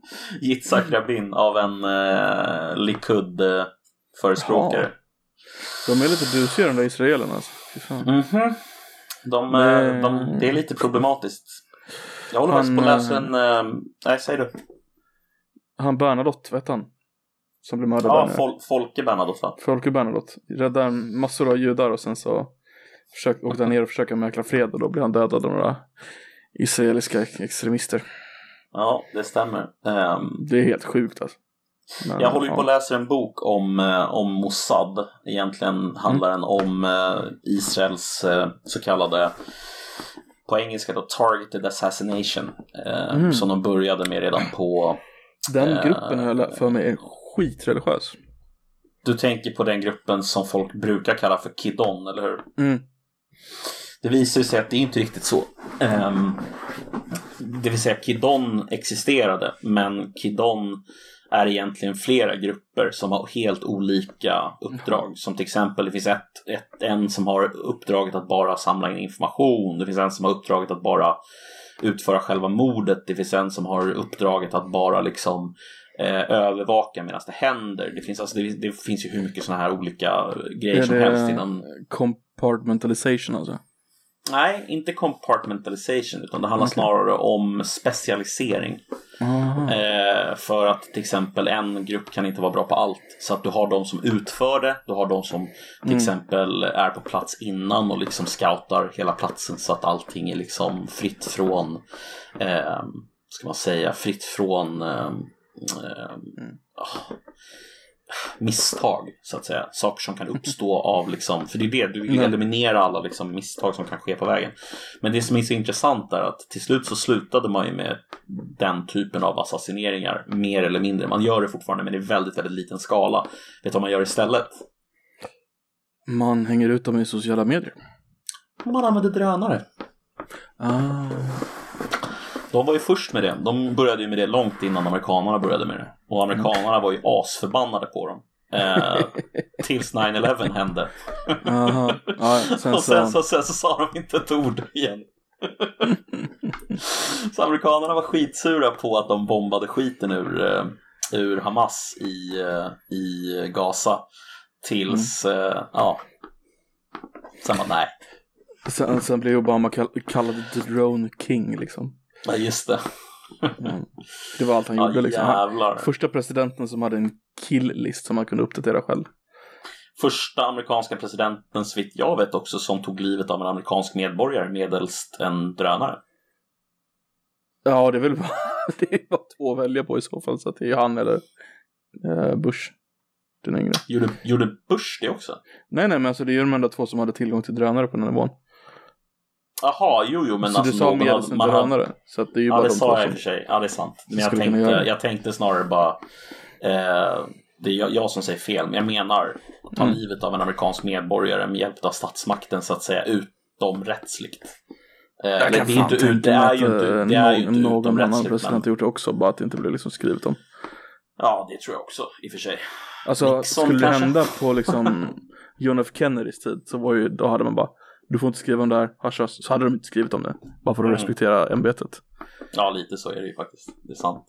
A: Yitzhak Rabin av en eh, Likud-förespråkare.
B: De är lite busiga de där israelerna alltså. Fan.
A: Mhm. De, eh,
B: Men-
A: de, det är lite problematiskt. Jag håller faktiskt på att läsa en... Eh, nej, säg du.
B: Han Bernadotte, vet han? Som blev mördad
A: Ja. Fol Folke Bernadotte va?
B: Folke Bernadotte. Räddade massor av judar och sen så försök, åkte han ner och försökte mäkla fred och då blev han dödad av några israeliska extremister.
A: Ja, det stämmer. Ehm,
B: Det är helt sjukt alltså. Men,
A: Jag håller ju
B: ja.
A: på att läsa en bok om, eh, om Mossad. Egentligen handlar den om eh, Israels eh, så kallade, på engelska då, targeted assassination.
B: Mm.
A: Som de började med redan på,
B: Den gruppen har jag för mig är skitreligiös.
A: du tänker på den gruppen som folk brukar kalla för Kidon, eller hur?
B: Mm.
A: Det visar sig att det är inte riktigt så. Ehm, det vill säga Kidon existerade, men Kidon är egentligen flera grupper som har helt olika uppdrag. Som till exempel, det finns ett, ett, en som har uppdraget att bara samla in information. Det finns en som har uppdraget att bara utföra själva mordet. Det finns en som har uppdraget att bara liksom eh, övervaka medan det händer. Det finns, alltså, det, det finns ju hur mycket sådana här olika grejer som helst inom
B: compartmentalization alltså?
A: Nej, inte compartmentalization utan det handlar
B: Okej.
A: snarare om specialisering. Eh, för att till exempel en grupp kan inte vara bra på allt. Så att du har de som utför det, du har de som till
B: Mm.
A: exempel är på plats innan och liksom scoutar hela platsen så att allting är liksom fritt från, eh, ska man säga, fritt från eh, eh,
B: Mm.
A: ah, misstag så att säga. Saker som kan uppstå av liksom, för det är det, du vill
B: Mm.
A: eliminera alla liksom, misstag som kan ske på vägen. Men det som är så intressant är att till slut så slutade man ju med den typen av assassineringar, mer eller mindre. Man gör det fortfarande men i väldigt, väldigt liten skala. Vet du vad man gör istället?
B: Man hänger ut dem i sociala medier.
A: Man använder drönare.
B: Ah.
A: De var ju först med det. De började ju med det långt innan amerikanerna började med det. Och amerikanerna var ju asförbannade på dem. Eh, tills 9-11 hände.
B: Ja, sen
A: och sen
B: så...
A: sen så sa de inte ett ord igen. så amerikanerna var skitsura på att de bombade skiten ur, eh, ur Hamas i, eh, i Gaza. Tills, eh, ja. Sen bara, nej.
B: Sen, sen blev Obama kall, kallad Drone King liksom.
A: Ja, just det.
B: Mm. Det var allt han
A: Ja,
B: gjorde liksom. Han, första presidenten som hade en kill-list som man kunde uppdatera själv.
A: Första amerikanska presidenten, så vitt jag vet också, som tog livet av en amerikansk medborgare medelst en drönare.
B: Ja, det är väl det är bara två att välja på i så fall, så att det är han eller eh, Bush. Den yngre.
A: Gjorde, gjorde Bush det också?
B: Nej, nej, men alltså det är ju de enda två som hade tillgång till drönare på den här nivån.
A: Jaha, jo, jo, men
B: så
A: alltså
B: du sa
A: någon
B: med
A: hade-.
B: Så att det är ju
A: Ja,
B: bara
A: det
B: de
A: sa jag i och för sig. Ja, det är sant. Men jag tänkte, jag tänkte snarare bara... Eh, det är jag, jag som säger fel, men jag menar att ta
B: Mm.
A: livet av en amerikansk medborgare med hjälp av statsmakten så att säga utomrättsligt. Eh,
B: Jag kan
A: det är
B: fan
A: inte ut,
B: tänka
A: det
B: mig
A: är
B: att
A: ju inte,
B: eh,
A: det är ju
B: någon,
A: inte
B: någon annan president
A: Men,
B: har gjort det också, bara att det inte blev liksom skrivet om.
A: ja, det tror jag också i och för sig.
B: Alltså
A: Nixon
B: skulle det hända på liksom John F Kennedys tid så var ju, då hade man bara du får inte skriva om det här, haschas, så hade de inte skrivit om det. Bara för att
A: Mm.
B: respektera ämbetet.
A: Ja, lite så är det ju faktiskt. Det är sant.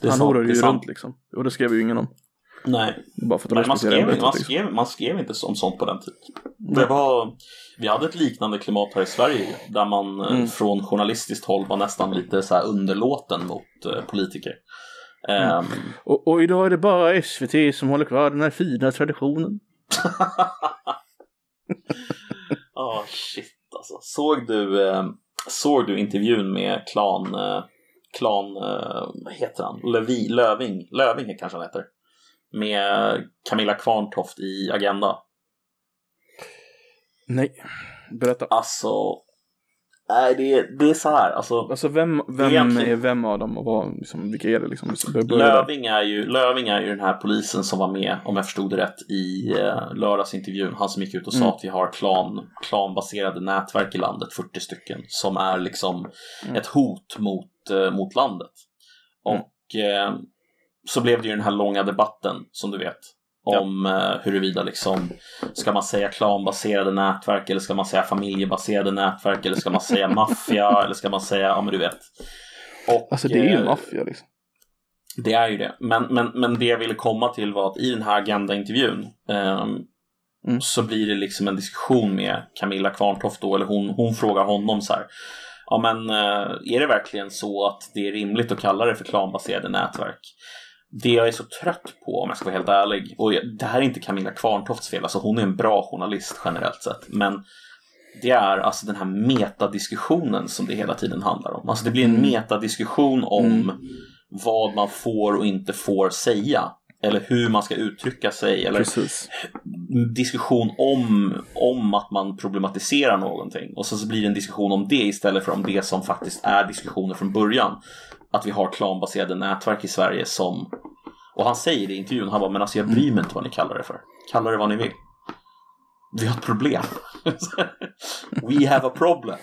A: Det är
B: Han
A: är
B: ju
A: sant.
B: runt liksom. Och det skrev ju ingen om.
A: Nej,
B: Bara för att
A: Nej, man, skrev,
B: ämbetet.
A: man,
B: liksom.
A: skrev, man skrev inte om sånt på den tiden. Det var, vi hade ett liknande klimat här i Sverige där man eh,
B: Mm.
A: från journalistiskt håll var nästan lite så här underlåten mot eh, politiker. Ehm,
B: Och, och idag är det bara SVT som håller kvar den här fina traditionen.
A: Ja, shit alltså. Såg du, eh, såg du intervjun med Klan, eh, Klan, eh, vad heter han? Lövi, Löving, Löving kanske han heter. Med Camilla Kvarntoft i Agenda.
B: Nej, berätta.
A: Alltså, nej det, det är så här. Alltså,
B: Alltså vem, vem
A: Egentligen-
B: är vem av dem och vad, liksom, vilka är det liksom? Där.
A: Löving är, ju, Löving är ju den här polisen som var med, om jag förstod det rätt, i eh, lördagsintervjun. Han som gick ut och sa
B: Mm.
A: att vi har klan, klanbaserade nätverk i landet, 40 stycken, som är liksom
B: Mm.
A: ett hot mot, eh, mot landet.
B: Mm.
A: Och eh, så blev det ju den här långa debatten, som du vet. Om eh, huruvida liksom, ska man säga klanbaserade nätverk eller ska man säga familjebaserade nätverk eller ska man säga maffia eller ska man säga, ja men du vet. Och,
B: Alltså det är ju
A: eh,
B: maffia liksom.
A: det är ju det. Men, men, men det jag ville komma till var att i den här Agenda-intervjun ehm,
B: Mm.
A: så blir det liksom en diskussion med Camilla Kvarntoft då, eller hon, hon frågar honom så här. Ja men eh, är det verkligen så att det är rimligt att kalla det för klanbaserade nätverk? Det jag är så trött på om jag ska vara helt ärlig, och det här är inte Camilla Kvarntofts fel, alltså hon är en bra journalist generellt sett, men det är alltså den här metadiskussionen som det hela tiden handlar om. Alltså det blir en
B: Mm.
A: metadiskussion om
B: Mm.
A: vad man får och inte får säga. Eller hur man ska uttrycka sig. Eller
B: Precis.
A: diskussion om, om att man problematiserar någonting. Och så, så blir det en diskussion om det istället för om det som faktiskt är diskussioner från början. Att vi har klanbaserade nätverk i Sverige som... Och han säger det i intervjun, han bara, men alltså jag bryr mig inte vad ni kallar det för. Kalla det vad ni vill. Vi har ett problem. We have a problem.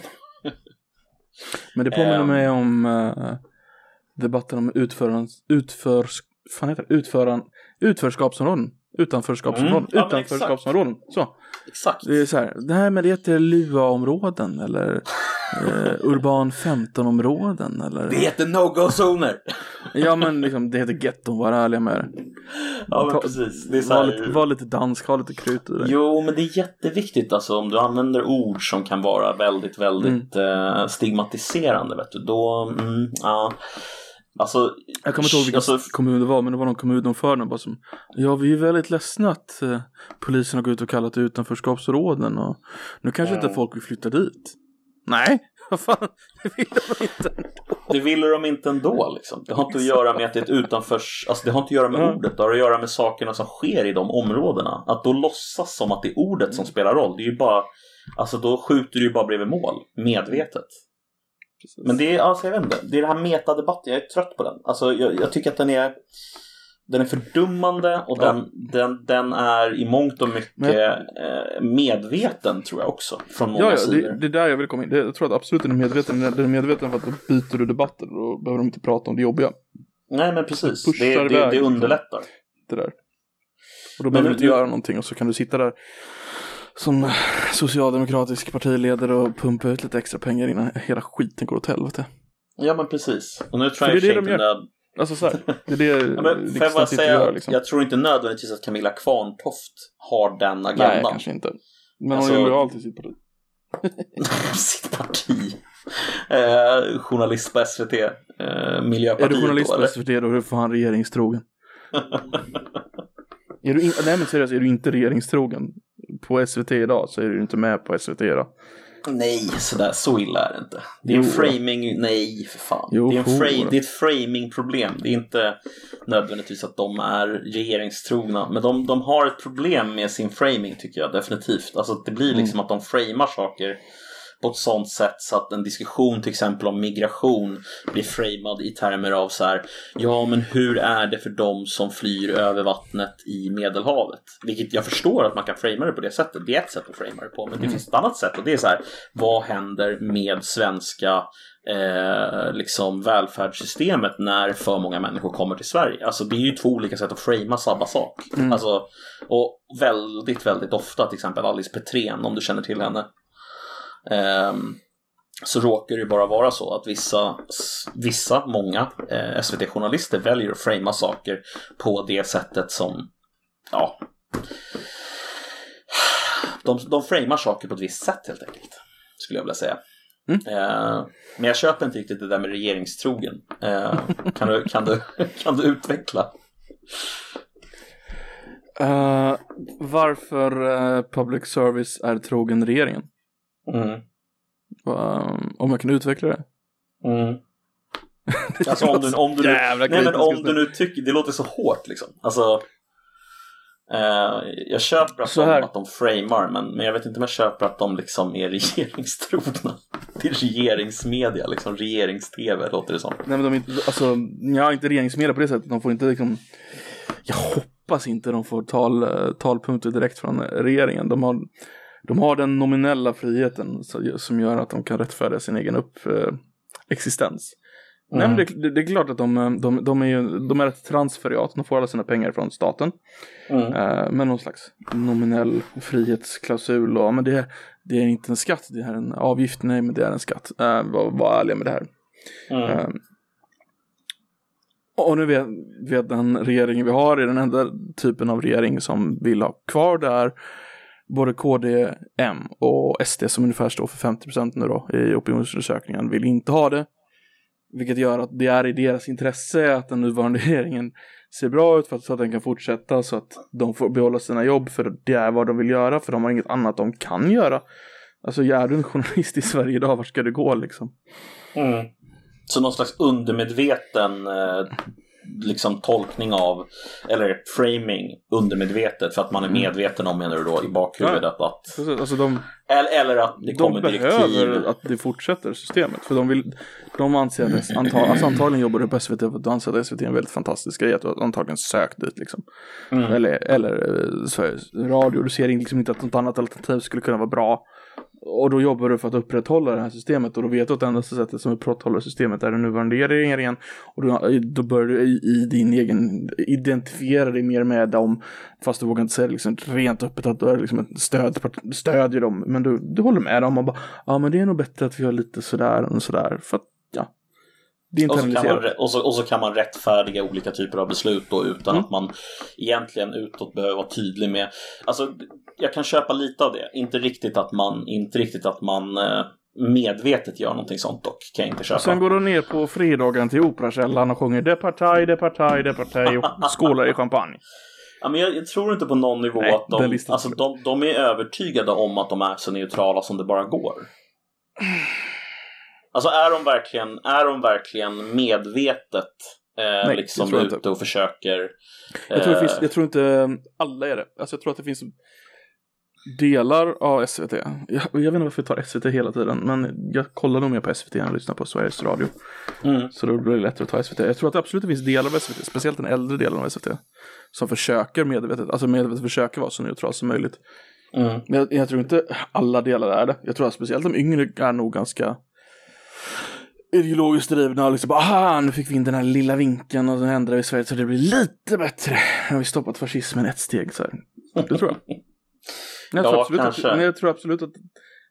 B: Men det påminner
A: Ehm.
B: mig om eh, debatten om utförans, utför, fan heter det? Utföran, utförskapsområden. Utanförskapsområden.
A: Mm, ja, men
B: Utanförskapsområden. Så.
A: Exakt.
B: Det är så här. Det här med det heter LUA-områden eller eh, Urban 15-områden eller.
A: Det heter no-go-zoner.
B: Ja men liksom det heter getton, var ärliga med det.
A: Ja men
B: Ta-
A: precis. Det är så
B: Var
A: här...
B: lite, var lite dansk, ha lite krut i det.
A: Jo, men det är jätteviktigt alltså om du använder ord som kan vara väldigt, väldigt eh, stigmatiserande. Vet du. Då, mm, ja. Alltså,
B: Jag kommer inte ihåg vilken
A: alltså,
B: kommun det var, men det var någon kommunordförande bara som Ja, vi är väldigt ledsna att eh, polisen har gått ut och kallat det utanförskapsområden och nu kanske inte
A: Mm.
B: folk vill flytta dit. Nej, vad fan, det vill de inte.
A: Det ville de inte ändå liksom. Det har inte att göra med att det är ett utanförs... Alltså det har inte att göra med
B: Ja.
A: ordet. Det har att göra med sakerna som sker i de områdena. Att då låtsas som att det är ordet som spelar roll. Det är ju bara... Alltså då skjuter du ju bara bredvid mål. Medvetet. Men det är, alltså jag vet inte. Det är den här metadebatten. Jag är trött på den. Alltså jag, jag tycker att den är... Den är fördummande och den, den, den är i mångt och mycket
B: Men
A: eh, medveten tror jag också. Från många
B: Ja, ja,
A: sidor.
B: det, det är där jag vill komma in. Det, jag tror att absolut den är medveten. Den är medveten för att då byter du debatten och då behöver de inte prata om det jobbiga.
A: Nej men precis. Det, det, det
B: liksom.
A: underlättar.
B: Det där. Och då behöver du inte göra någonting och så kan du sitta där som socialdemokratisk partiledare och pumpa ut lite extra pengar innan hela skiten går åt helvete.
A: Ja men precis. Och nu tror jag
B: det är det de. Alltså så här, det är det
A: ja, men, jag bara säga,
B: gör liksom.
A: jag tror inte nödvändigtvis att Camilla Kvarntoft har den
B: Nej,
A: agendan.
B: kanske inte. Men
A: Alltså-
B: hon är lojal till sitt parti.
A: Sitt parti. Eh, journalist på SVT. Eh,
B: Är
A: Miljöpartiet
B: du journalist
A: då,
B: på? SVT då är du fan regeringstrogen. är du in... Nej men seriöst, är du inte regeringstrogen på SVT idag så är du inte med på SVT idag.
A: Nej, sådär, så illa är det inte. Det är en framing, nej för fan.
B: Jo,
A: det, är en
B: jo.
A: frame, det är ett framing-problem. Det är inte nödvändigtvis att de är regeringstrogna. Men de, de har ett problem med sin framing tycker jag definitivt. Alltså det blir liksom att de framar saker på ett sånt sätt så att en diskussion till exempel om migration blir framad i termer av så här Ja men hur är det för dem som flyr över vattnet i Medelhavet? Vilket jag förstår att man kan framea det på det sättet. Det är ett sätt att framea det på. Men det finns ett annat sätt och det är så här Vad händer med svenska eh, liksom välfärdssystemet när för många människor kommer till Sverige? Alltså det är ju två olika sätt att framea samma sak. Alltså, och väldigt, väldigt ofta till exempel Alice Petrén om du känner till henne. Ehm, så råkar det bara vara så att vissa, vissa många eh, SVT-journalister väljer att framea saker på det sättet som, ja, de, de framar saker på ett visst sätt helt enkelt, skulle jag vilja säga. Eh, men jag köper inte riktigt det där med regeringstrogen. Eh, kan, du, kan, du, kan du utveckla?
B: Eh, varför eh, public service är trogen regeringen?
A: Mm.
B: Om jag kan utveckla det?
A: Mm. Alltså om du, om du, nu,
B: Jävla
A: nej, men om du
B: nu.
A: tycker, det låter så hårt liksom. Alltså, eh, jag köper att
B: Så
A: de, att de framar, men, men jag vet inte om jag köper att de liksom är regeringstrogna. Det är regeringsmedia, liksom regerings-tv låter det som.
B: Nej men de är inte, alltså, ja inte regeringsmedia på det sättet. De får inte liksom, jag hoppas inte de får tal, eh, talpunkter direkt från regeringen. De har, de har den nominella friheten som gör att de kan rättfärdiga sin egen upp, eh, existens. Nej men det, det, det är klart att de, eh, de, de, är ju, de är ett transferiat, de får alla sina pengar från staten.
A: Mm.
B: Eh, med någon slags nominell frihetsklausul. Och, men det, det är inte en skatt, det är en avgift. Nej, men det är en skatt. Uh, var, var ärliga med det här.
A: Mm.
B: Eh, och nu vet, vet den regeringen vi har är den enda typen av regering som vill ha kvar där både KD, M och SD som ungefär står för 50% nu då i opinionsundersökningen vill inte ha det. Vilket gör att det är i deras intresse att den nuvarande regeringen ser bra ut för att, så att den kan fortsätta så att de får behålla sina jobb för det är vad de vill göra för de har inget annat de kan göra. Alltså är du en journalist i Sverige idag, vart ska du gå liksom?
A: Mm. Så någon slags undermedveten eh, liksom tolkning av, eller framing undermedvetet för att man är medveten om, menar du då, i bakhuvudet att,
B: Alltså de,
A: eller, att det
B: de
A: kommer
B: behöver
A: direktiv.
B: att det fortsätter systemet. För de vill, de anser att, antal, alltså antagligen jobbar du på SVT för att de anser att SVT är en väldigt fantastisk grej. Att du antagligen sökt dit liksom.
A: Mm.
B: Eller, eller eh, Sveriges Radio, du ser liksom inte att något annat alternativ skulle kunna vara bra. Och då jobbar du för att upprätthålla det här systemet och då vet du att det enda sättet som upprätthåller systemet är den nuvarande regeringen. Och då, då börjar du i, i din egen identifiera dig mer med dem. Fast du vågar inte säga liksom rent öppet att du är liksom ett stöd, stödjer dem. Men du, du håller med dem och bara, ja men det är nog bättre att vi gör lite sådär och sådär. För att, ja. Det
A: Och så, kan man, och, så, och så kan man rättfärdiga olika typer av beslut då utan
B: Mm.
A: att man egentligen utåt behöver vara tydlig med. Alltså, jag kan köpa lite av det. Inte riktigt att man, inte riktigt att man eh, medvetet gör någonting sånt dock. Kan jag inte köpa.
B: Sen går du ner på fredagen till Operakällan och sjunger Det partaj, det partaj, det partaj och skålar i champagne.
A: Ja, men jag, jag tror inte på någon nivå
B: Nej,
A: att de, alltså, de, de är övertygade om att de är så neutrala som det bara går. Alltså är de verkligen, är de verkligen medvetet eh,
B: Nej,
A: liksom
B: jag
A: ute
B: inte.
A: och försöker
B: Jag tror, det
A: eh,
B: finns, jag tror inte alla är det. Alltså jag tror att det finns delar av SVT. Jag, jag vet inte varför jag tar SVT hela tiden. Men jag kollar nog mer på SVT än jag lyssnar på Sveriges Radio.
A: mm,
B: Så då blir det lättare att ta SVT. Jag tror att det absolut finns delar av SVT, speciellt den äldre delen av SVT. Som försöker medvetet, alltså medvetet försöker vara så neutral som möjligt.
A: mm,
B: Men jag, jag tror inte alla delar är det. Jag tror att speciellt de yngre är nog ganska ideologiskt drivna och liksom bara, aha, nu fick vi in den här lilla vinkeln och så ändrar vi Sverige så det blir lite bättre. Nu har vi stoppat fascismen ett steg så här. Det tror jag. Men jag, tror
A: Ja,
B: absolut att,
A: kanske.
B: men jag tror absolut att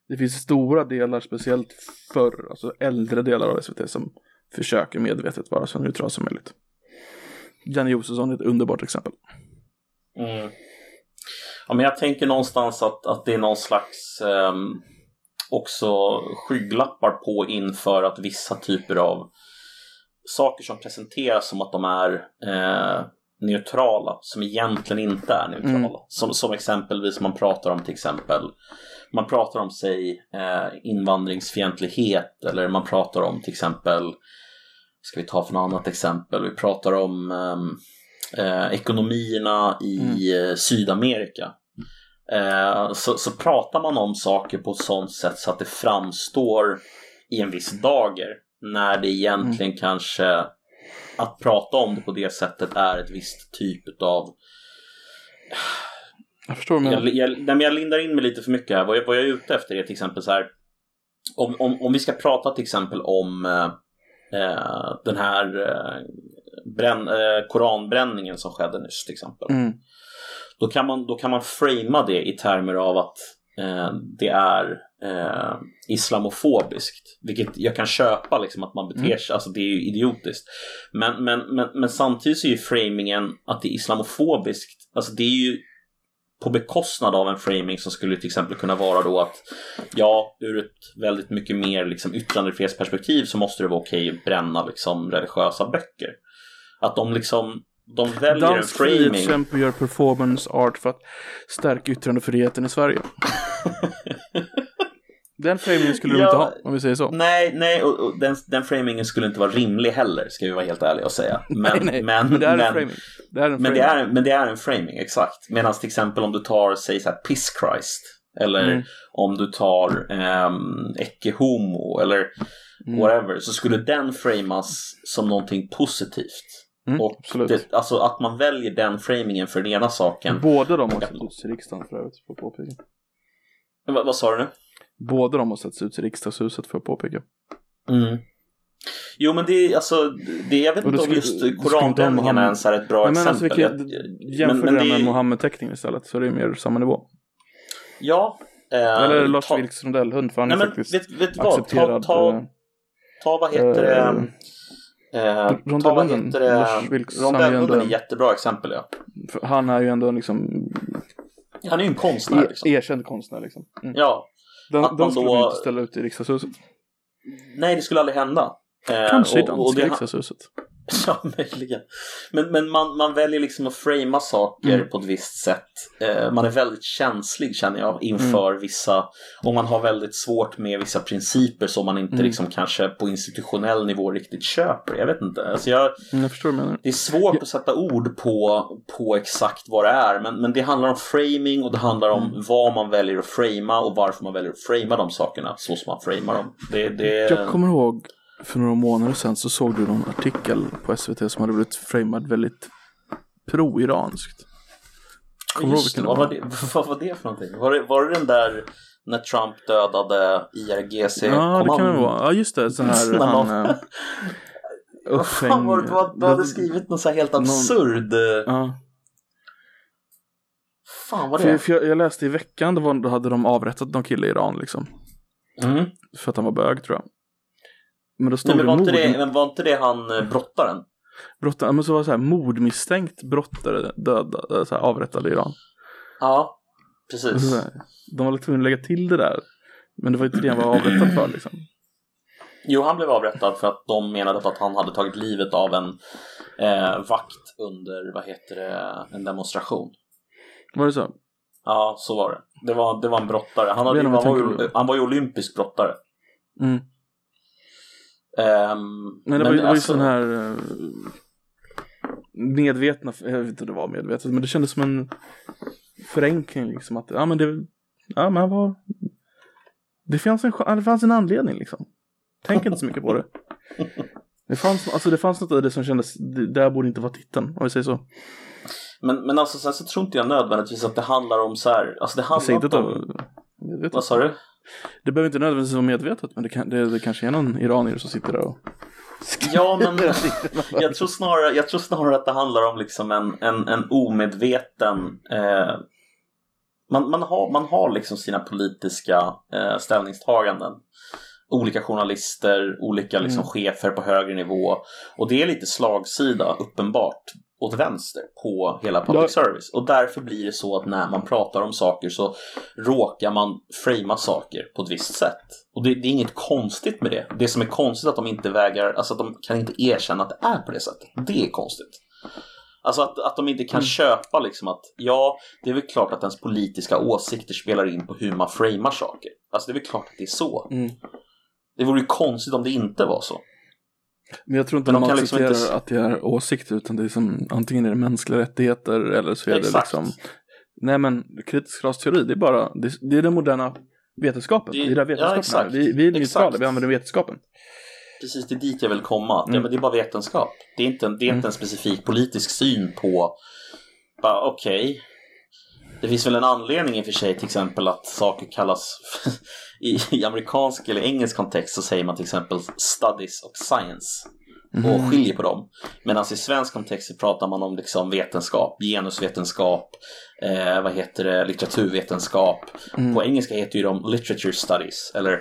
B: det finns stora delar, speciellt förr, alltså äldre delar av SVT som försöker medvetet vara så neutral som möjligt. Janne Josefsson är ett underbart exempel.
A: mm. Ja, men jag tänker någonstans att, att det är någon slags ehm, också skygglappar på inför att vissa typer av saker som presenteras som att de är eh, neutrala som egentligen inte är neutrala.
B: Mm.
A: Som, som exempelvis man pratar om till exempel man pratar om sig eh, invandringsfientlighet eller man pratar om till exempel ska vi ta för något annat exempel vi pratar om ehm, eh, ekonomierna i
B: Mm.
A: eh, Sydamerika eh, så, så pratar man om saker på ett sånt sätt så att det framstår i en viss dager när det egentligen
B: Mm.
A: kanske att prata om det på det sättet är ett visst typ av
B: Jag förstår men
A: jag, jag, nej, men jag lindar in mig lite för mycket här. Vad jag, vad jag är ute efter är till exempel så här. Om, om, om vi ska prata till exempel om eh, eh, den här eh, bränn, eh, koranbränningen som skedde nyss till exempel.
B: Mm.
A: Då, kan man, då kan man framea det i termer av att eh, det är eh, islamofobiskt. Vilket jag kan köpa liksom att man beter sig, alltså det är ju idiotiskt. Men, men, men, men samtidigt så är ju framingen att det är islamofobiskt, alltså det är ju på bekostnad av en framing som skulle till exempel kunna vara då att ja, ur ett väldigt mycket mer liksom yttrandefrihetsperspektiv så måste det vara okej att bränna liksom religiösa böcker. Att de liksom, de väljer
B: Dansk
A: framing.
B: frihetskämpe gör performance art för att stärka yttrandefriheten i Sverige. Den framingen skulle de
A: Ja.
B: inte ha, om vi säger så.
A: Nej, nej, och, och den, den framingen skulle inte vara rimlig heller, ska vi vara helt ärliga och säga. Men,
B: nej, nej.
A: men,
B: Men det är en framing. Det är en
A: Men
B: framing.
A: det, är, men det är en framing, exakt. Medan till exempel om du tar, säg så här, Piss Christ. Eller
B: Mm.
A: om du tar um, Ecce Homo eller
B: Mm.
A: whatever. Så skulle den framas som någonting positivt.
B: Mm,
A: och
B: absolut.
A: det, alltså att man väljer den framingen för den ena saken.
B: Båda de har sett ut i riksdagen för övrigt, får jag påpeka.
A: vad, vad sa du nu?
B: Båda de har sett ut i riksdagshuset, får jag påpeka.
A: Mm. Jo men det är alltså, det, jag vet inte om just är
B: Mohammed-
A: ens är ett bra
B: men alltså,
A: exempel.
B: vilket,
A: Jag-
B: jämför
A: men- men
B: det med
A: är-
B: Mohammed-teckningen istället, så är det mer samma nivå.
A: Ja. eh,
B: Eller Lars
A: ta-
B: Vilks Rondell-hund, för han
A: Nej
B: är
A: men
B: faktiskt
A: vet, vet du vad? Ta,
B: accepterad.
A: ta,
B: eh,
A: ta vad heter
B: eh,
A: det?
B: Lars Vilks, han är
A: jättebra exempel ja.
B: han är ju ändå en liksom
A: Han är ju en konstnär
B: e-
A: liksom.
B: erkänd konstnär liksom. Mm.
A: Ja.
B: Den,
A: Att man
B: den skulle
A: då-
B: inte ställa ut i riksdagshuset.
A: Nej det skulle aldrig hända. Eh,
B: Kanske i
A: och- och
B: danska
A: det-
B: riksdagshuset.
A: Ja, möjligen. Men, men man, man väljer liksom att framea saker
B: Mm.
A: på ett visst sätt. Eh, man är väldigt känslig känner jag inför
B: Mm.
A: vissa, och man har väldigt svårt med vissa principer som man inte
B: Mm.
A: liksom kanske på institutionell nivå riktigt köper. Jag vet inte. Alltså jag,
B: Mm, jag förstår menar.
A: det är svårt att sätta ord på, på exakt vad det är, men, men det handlar om framing och det handlar om
B: Mm.
A: vad man väljer att framea och varför man väljer att framea de sakerna så som man framar dem. Det, det,
B: Jag kommer ihåg för några månader sedan så såg du någon artikel på SVT som hade blivit framad väldigt pro-iranskt. Kommer
A: Just vad, var det, vad var det för någonting? Var det, var det den där när Trump dödade IRGC?
B: Ja, det kan det vara. Ja, just det. Så här, han... eh,
A: Vad fan var det? Du hade- skrivit någon så här helt
B: Någon-
A: absurd... eh,
B: Ja,
A: Fan vad det
B: för jag, jag läste i veckan, det var, då hade de avrättat någon kille i Iran liksom.
A: mm.
B: För att han var bög tror jag. Men då stod
A: Nej, men, var
B: det
A: inte
B: mord.
A: det, men var inte det han eh, brottaren?
B: Brott, ja, men så var det så här, mordmisstänkt brottare döda, eh, så här, avrättade i Iran.
A: Ja,
B: Och så
A: precis.
B: så här, de var tvungna att lägga till det där. Men det var inte det han var avrättad för liksom.
A: Jo, han blev avrättad för att de menade att han hade tagit livet av en eh, vakt under, vad heter det, en demonstration.
B: Var det så?
A: Ja, så var det. Det var, det var en brottare. Han, hade, han, var, ju, han var ju olympisk brottare.
B: Mm.
A: Ehm,
B: Men det var ju, ju
A: alltså-
B: sån här eh, medvetna, jag vet inte om det var medvetet, men det kändes som en förenkling liksom att, ja men det, ja men var, det fanns en, det fanns en anledning liksom. Tänk inte så mycket på det. Det fanns, alltså det fanns något i det som kändes, det där borde inte vara titeln, om vi säger så.
A: Men, men alltså sen så tror inte jag nödvändigtvis att det handlar om så här, alltså det handlar
B: inte
A: om, vad sa du?
B: Det behöver inte nödvändigtvis vara medvetet, men det, kan, det, det kanske är någon iranier som sitter där och
A: Ja, men jag tror, snarare, jag tror snarare att det handlar om liksom en, en, en omedveten eh, man, man, har, man har liksom sina politiska eh, ställningstaganden. Olika journalister, olika liksom,
B: Mm.
A: chefer på högre nivå. Och det är lite slagsida, uppenbart, åt vänster på hela public service. Och därför blir det så att när man pratar om saker så råkar man framea saker på ett visst sätt. Och det, det är inget konstigt med det. Det som är konstigt är att de inte vägrar, alltså att de kan inte erkänna att det är på det sättet. Det är konstigt. Alltså att, att de inte kan
B: Mm.
A: köpa liksom att ja, det är väl klart att ens politiska åsikter spelar in på hur man framar saker. Alltså det är väl klart att det är så.
B: Mm.
A: Det vore ju konstigt om det inte var så.
B: Men jag tror inte
A: Men
B: de,
A: de liksom
B: accepterar
A: inte-
B: att det är åsikter utan det är som antingen är det mänskliga rättigheter eller så är
A: Exakt.
B: det liksom Nej men kritisk rasteori det är bara det, det är den moderna vetenskapen.
A: Det-
B: Det, är där
A: ja,
B: vetenskapen är. Vi, vi är neutrala, vi använder vetenskapen.
A: Precis, det är dit jag vill komma. Att,
B: Mm.
A: ja, men det är bara vetenskap. Det är inte en, det är inte en specifik politisk syn på, bara okej. Det finns väl en anledning i och för sig till exempel att saker kallas, i, i amerikansk eller engelsk kontext så säger man till exempel studies och science.
B: Mhm.
A: och skiljer på dem. Medan i svensk kontext så pratar man om liksom vetenskap, genusvetenskap, eh, vad heter det, litteraturvetenskap.
B: Mm.
A: På engelska heter ju de literature studies eller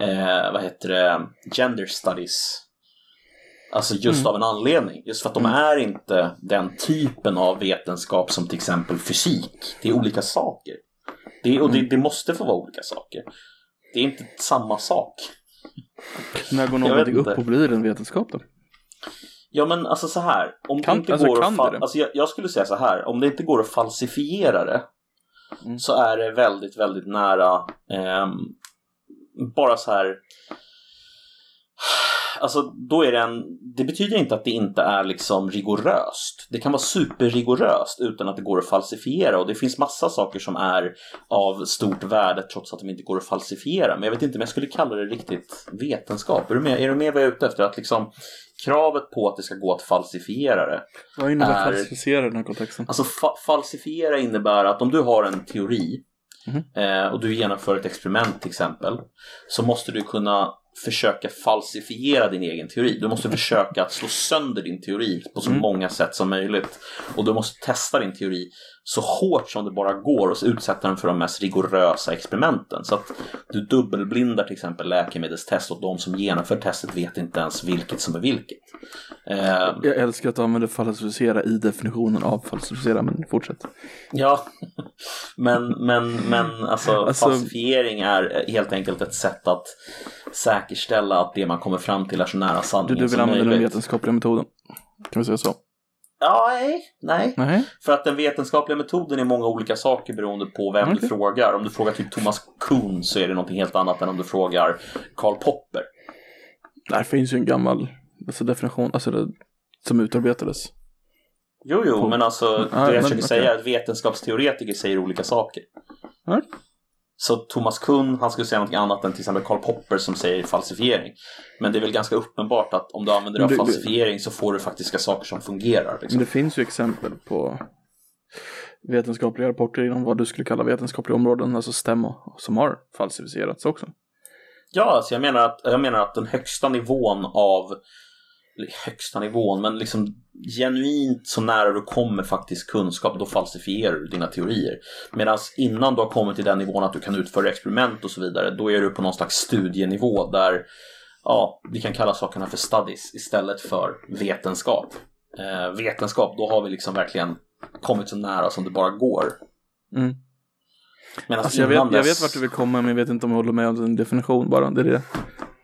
A: eh, vad heter det, gender studies. Alltså just
B: Mm.
A: av en anledning, just för att de är inte den typen av vetenskap som till exempel fysik. Det är olika saker. Det, och
B: Mm.
A: det, det måste få vara olika saker. Det är inte samma sak.
B: När går någonting upp och blir en vetenskap då?
A: Ja men alltså så här, om
B: Kan-
A: det inte
B: alltså,
A: går att
B: det
A: alltså, jag, jag skulle säga så här, om det inte går att falsifiera det
B: Mm.
A: så är det väldigt, väldigt nära ehm, bara så här Alltså då är det en, det betyder inte att det inte är liksom rigoröst. Det kan vara superrigoröst utan att det går att falsifiera och det finns massa saker som är av stort värde trots att de inte går att falsifiera. Men jag vet inte om jag skulle kalla det riktigt vetenskap. Är du med, är du med vad jag är ute efter? Att liksom kravet på att det ska gå att falsifiera det
B: Vad innebär
A: Är-
B: falsificera i den här kontexten?
A: Alltså fa- falsifiera innebär att om du har en teori
B: Mhm.
A: eh, och du genomför ett experiment till exempel så måste du kunna försöka falsifiera din egen teori. Du måste försöka att slå sönder din teori på så
B: Mm.
A: många sätt som möjligt. Och du måste testa din teori så hårt som det bara går och så utsätta den för de mest rigorösa experimenten. Så att du dubbelblindar till exempel läkemedelstest och de som genomför testet vet inte ens vilket som är vilket. Eh,
B: Jag älskar att du använder falsificera i definitionen av falsificera, men fortsätt.
A: Ja, men, men, men alltså,
B: Alltså-
A: falsifiering är helt enkelt ett sätt att säkerställa att det man kommer fram till är så nära
B: Du,
A: sanningen
B: du vill
A: som
B: använda den vetenskapliga metoden. Kan vi säga så?
A: Ja, nej, nej.
B: Nej.
A: För att den vetenskapliga metoden är många olika saker beroende på vem du
B: Okej.
A: frågar. Om du frågar typ Thomas Kuhn så är det någonting helt annat än om du frågar Karl Popper.
B: Där finns ju en gammal alltså definition, alltså det, som utarbetades.
A: Jo, jo,
B: På-
A: men alltså det jag
B: men
A: försöker
B: okej.
A: säga är att vetenskapsteoretiker säger olika saker.
B: Ja.
A: Så Thomas Kuhn, han skulle säga något annat än till exempel Karl Popper som säger falsifiering. Men det är väl ganska uppenbart att om du använder dig av
B: Men
A: falsifiering så får du faktiska saker som fungerar.
B: Men
A: Liksom.
B: det finns ju exempel på vetenskapliga rapporter inom vad du skulle kalla vetenskapliga områden, alltså stämma, som har falsificerats också.
A: Ja, alltså jag menar, att, jag menar att den högsta nivån av högsta nivån, men liksom genuint så nära du kommer faktisk kunskap, då falsifierar du dina teorier. Medan innan du har kommit till den nivån att du kan utföra experiment och så vidare, då är du på någon slags studienivå där, ja, vi kan kalla sakerna för studies istället för vetenskap. Eh, vetenskap, då har vi liksom verkligen kommit så nära som det bara går.
B: Mm. Alltså jag vet,
A: innan
B: jag
A: dess-
B: vet vart du vill komma, men jag vet inte om jag håller med om din definition bara. Det är det.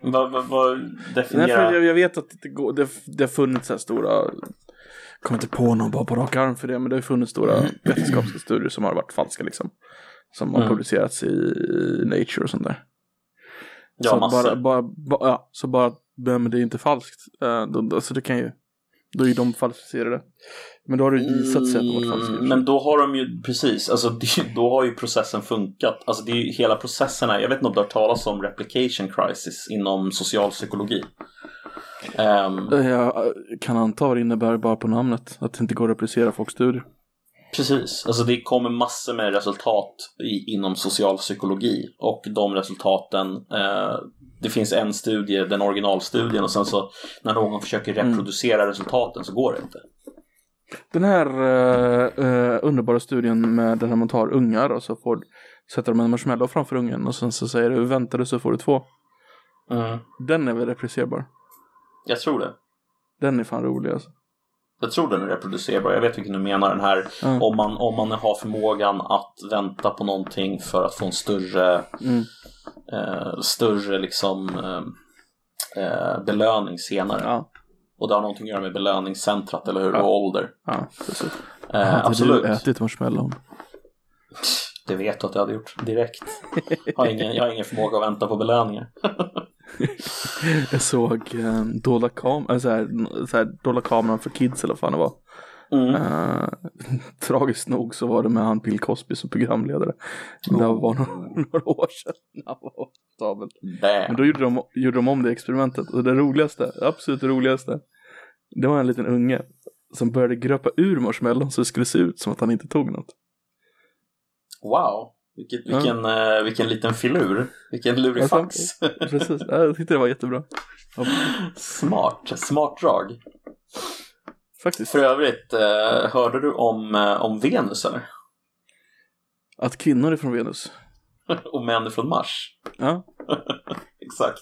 A: Vad, vad, vad
B: Nej,
A: definiera...
B: för jag, jag vet att det, går, det, det har funnits så här stora, jag kommer inte på någon bara på rak arm för det, men det har funnits stora vetenskapliga studier som har varit falska liksom. Som har
A: Mm.
B: publicerats i Nature och sånt där.
A: Ja,
B: så
A: massor.
B: bara, bara, bara, ja, så bara, men det är inte falskt. Uh, alltså det kan ju, då är ju de falsificerade. Men då har det visat sig att de varit falska.
A: Mm, Men då har de ju, precis, alltså det, då har ju processen funkat. Alltså det är ju hela processen här, jag vet inte om du har talas om replication crisis inom socialpsykologi.
B: Eh, Jag kan anta det innebär bara på namnet. Att det inte går att replicera folks studier.
A: Precis, alltså det kommer massor med resultat i, inom socialpsykologi och de resultaten eh, det finns en studie, den originalstudien och sen så när någon försöker
B: Mm.
A: reproducera resultaten så går det inte.
B: Den här eh, eh, underbara studien med där man tar ungar och så får sätter de en marshmallow framför ungen och sen så säger du vänta du så får du två. Den är väl replicerbar?
A: Jag tror det.
B: Den är fan rolig alltså.
A: Jag tror den är reproducerbar. Jag vet vilken du menar. Den här
B: Ja.
A: om, man, om man har förmågan att vänta på någonting för att få en större,
B: Mm.
A: eh, större liksom, eh, eh, belöning senare.
B: Ja.
A: Och det har någonting att göra med belöningscentrat, eller hur?
B: Ja.
A: Och ålder.
B: Ja, precis.
A: Eh,
B: Hade
A: absolut.
B: du ätit marshmallown?
A: Det vet du att jag hade gjort direkt. Jag har ingen, jag har ingen förmåga att vänta på belöningar.
B: Jag såg eh, dolda, kam äh, så här, så här, dolda kameran för kids eller vad fan det var.
A: Mm.
B: Eh, tragiskt nog så var det med han Bill Cosby som programledare. Det var några, några år sedan. Han var. Men då gjorde de, gjorde de om det experimentet. Och det roligaste, absolut roligaste, det var en liten unge som började gröpa ur marshmallown så det skulle se ut som att han inte tog något.
A: Wow. Vilket,
B: Ja.
A: vilken, eh, vilken liten filur. Vilken lurifax.
B: Precis, Ja, jag tyckte det var jättebra. Ja,
A: Smart. Smart drag.
B: faktiskt.
A: För övrigt, eh, hörde du om, eh, om Venus eller?
B: Att kvinnor är från Venus.
A: och män är från Mars?
B: Ja,
A: Exakt.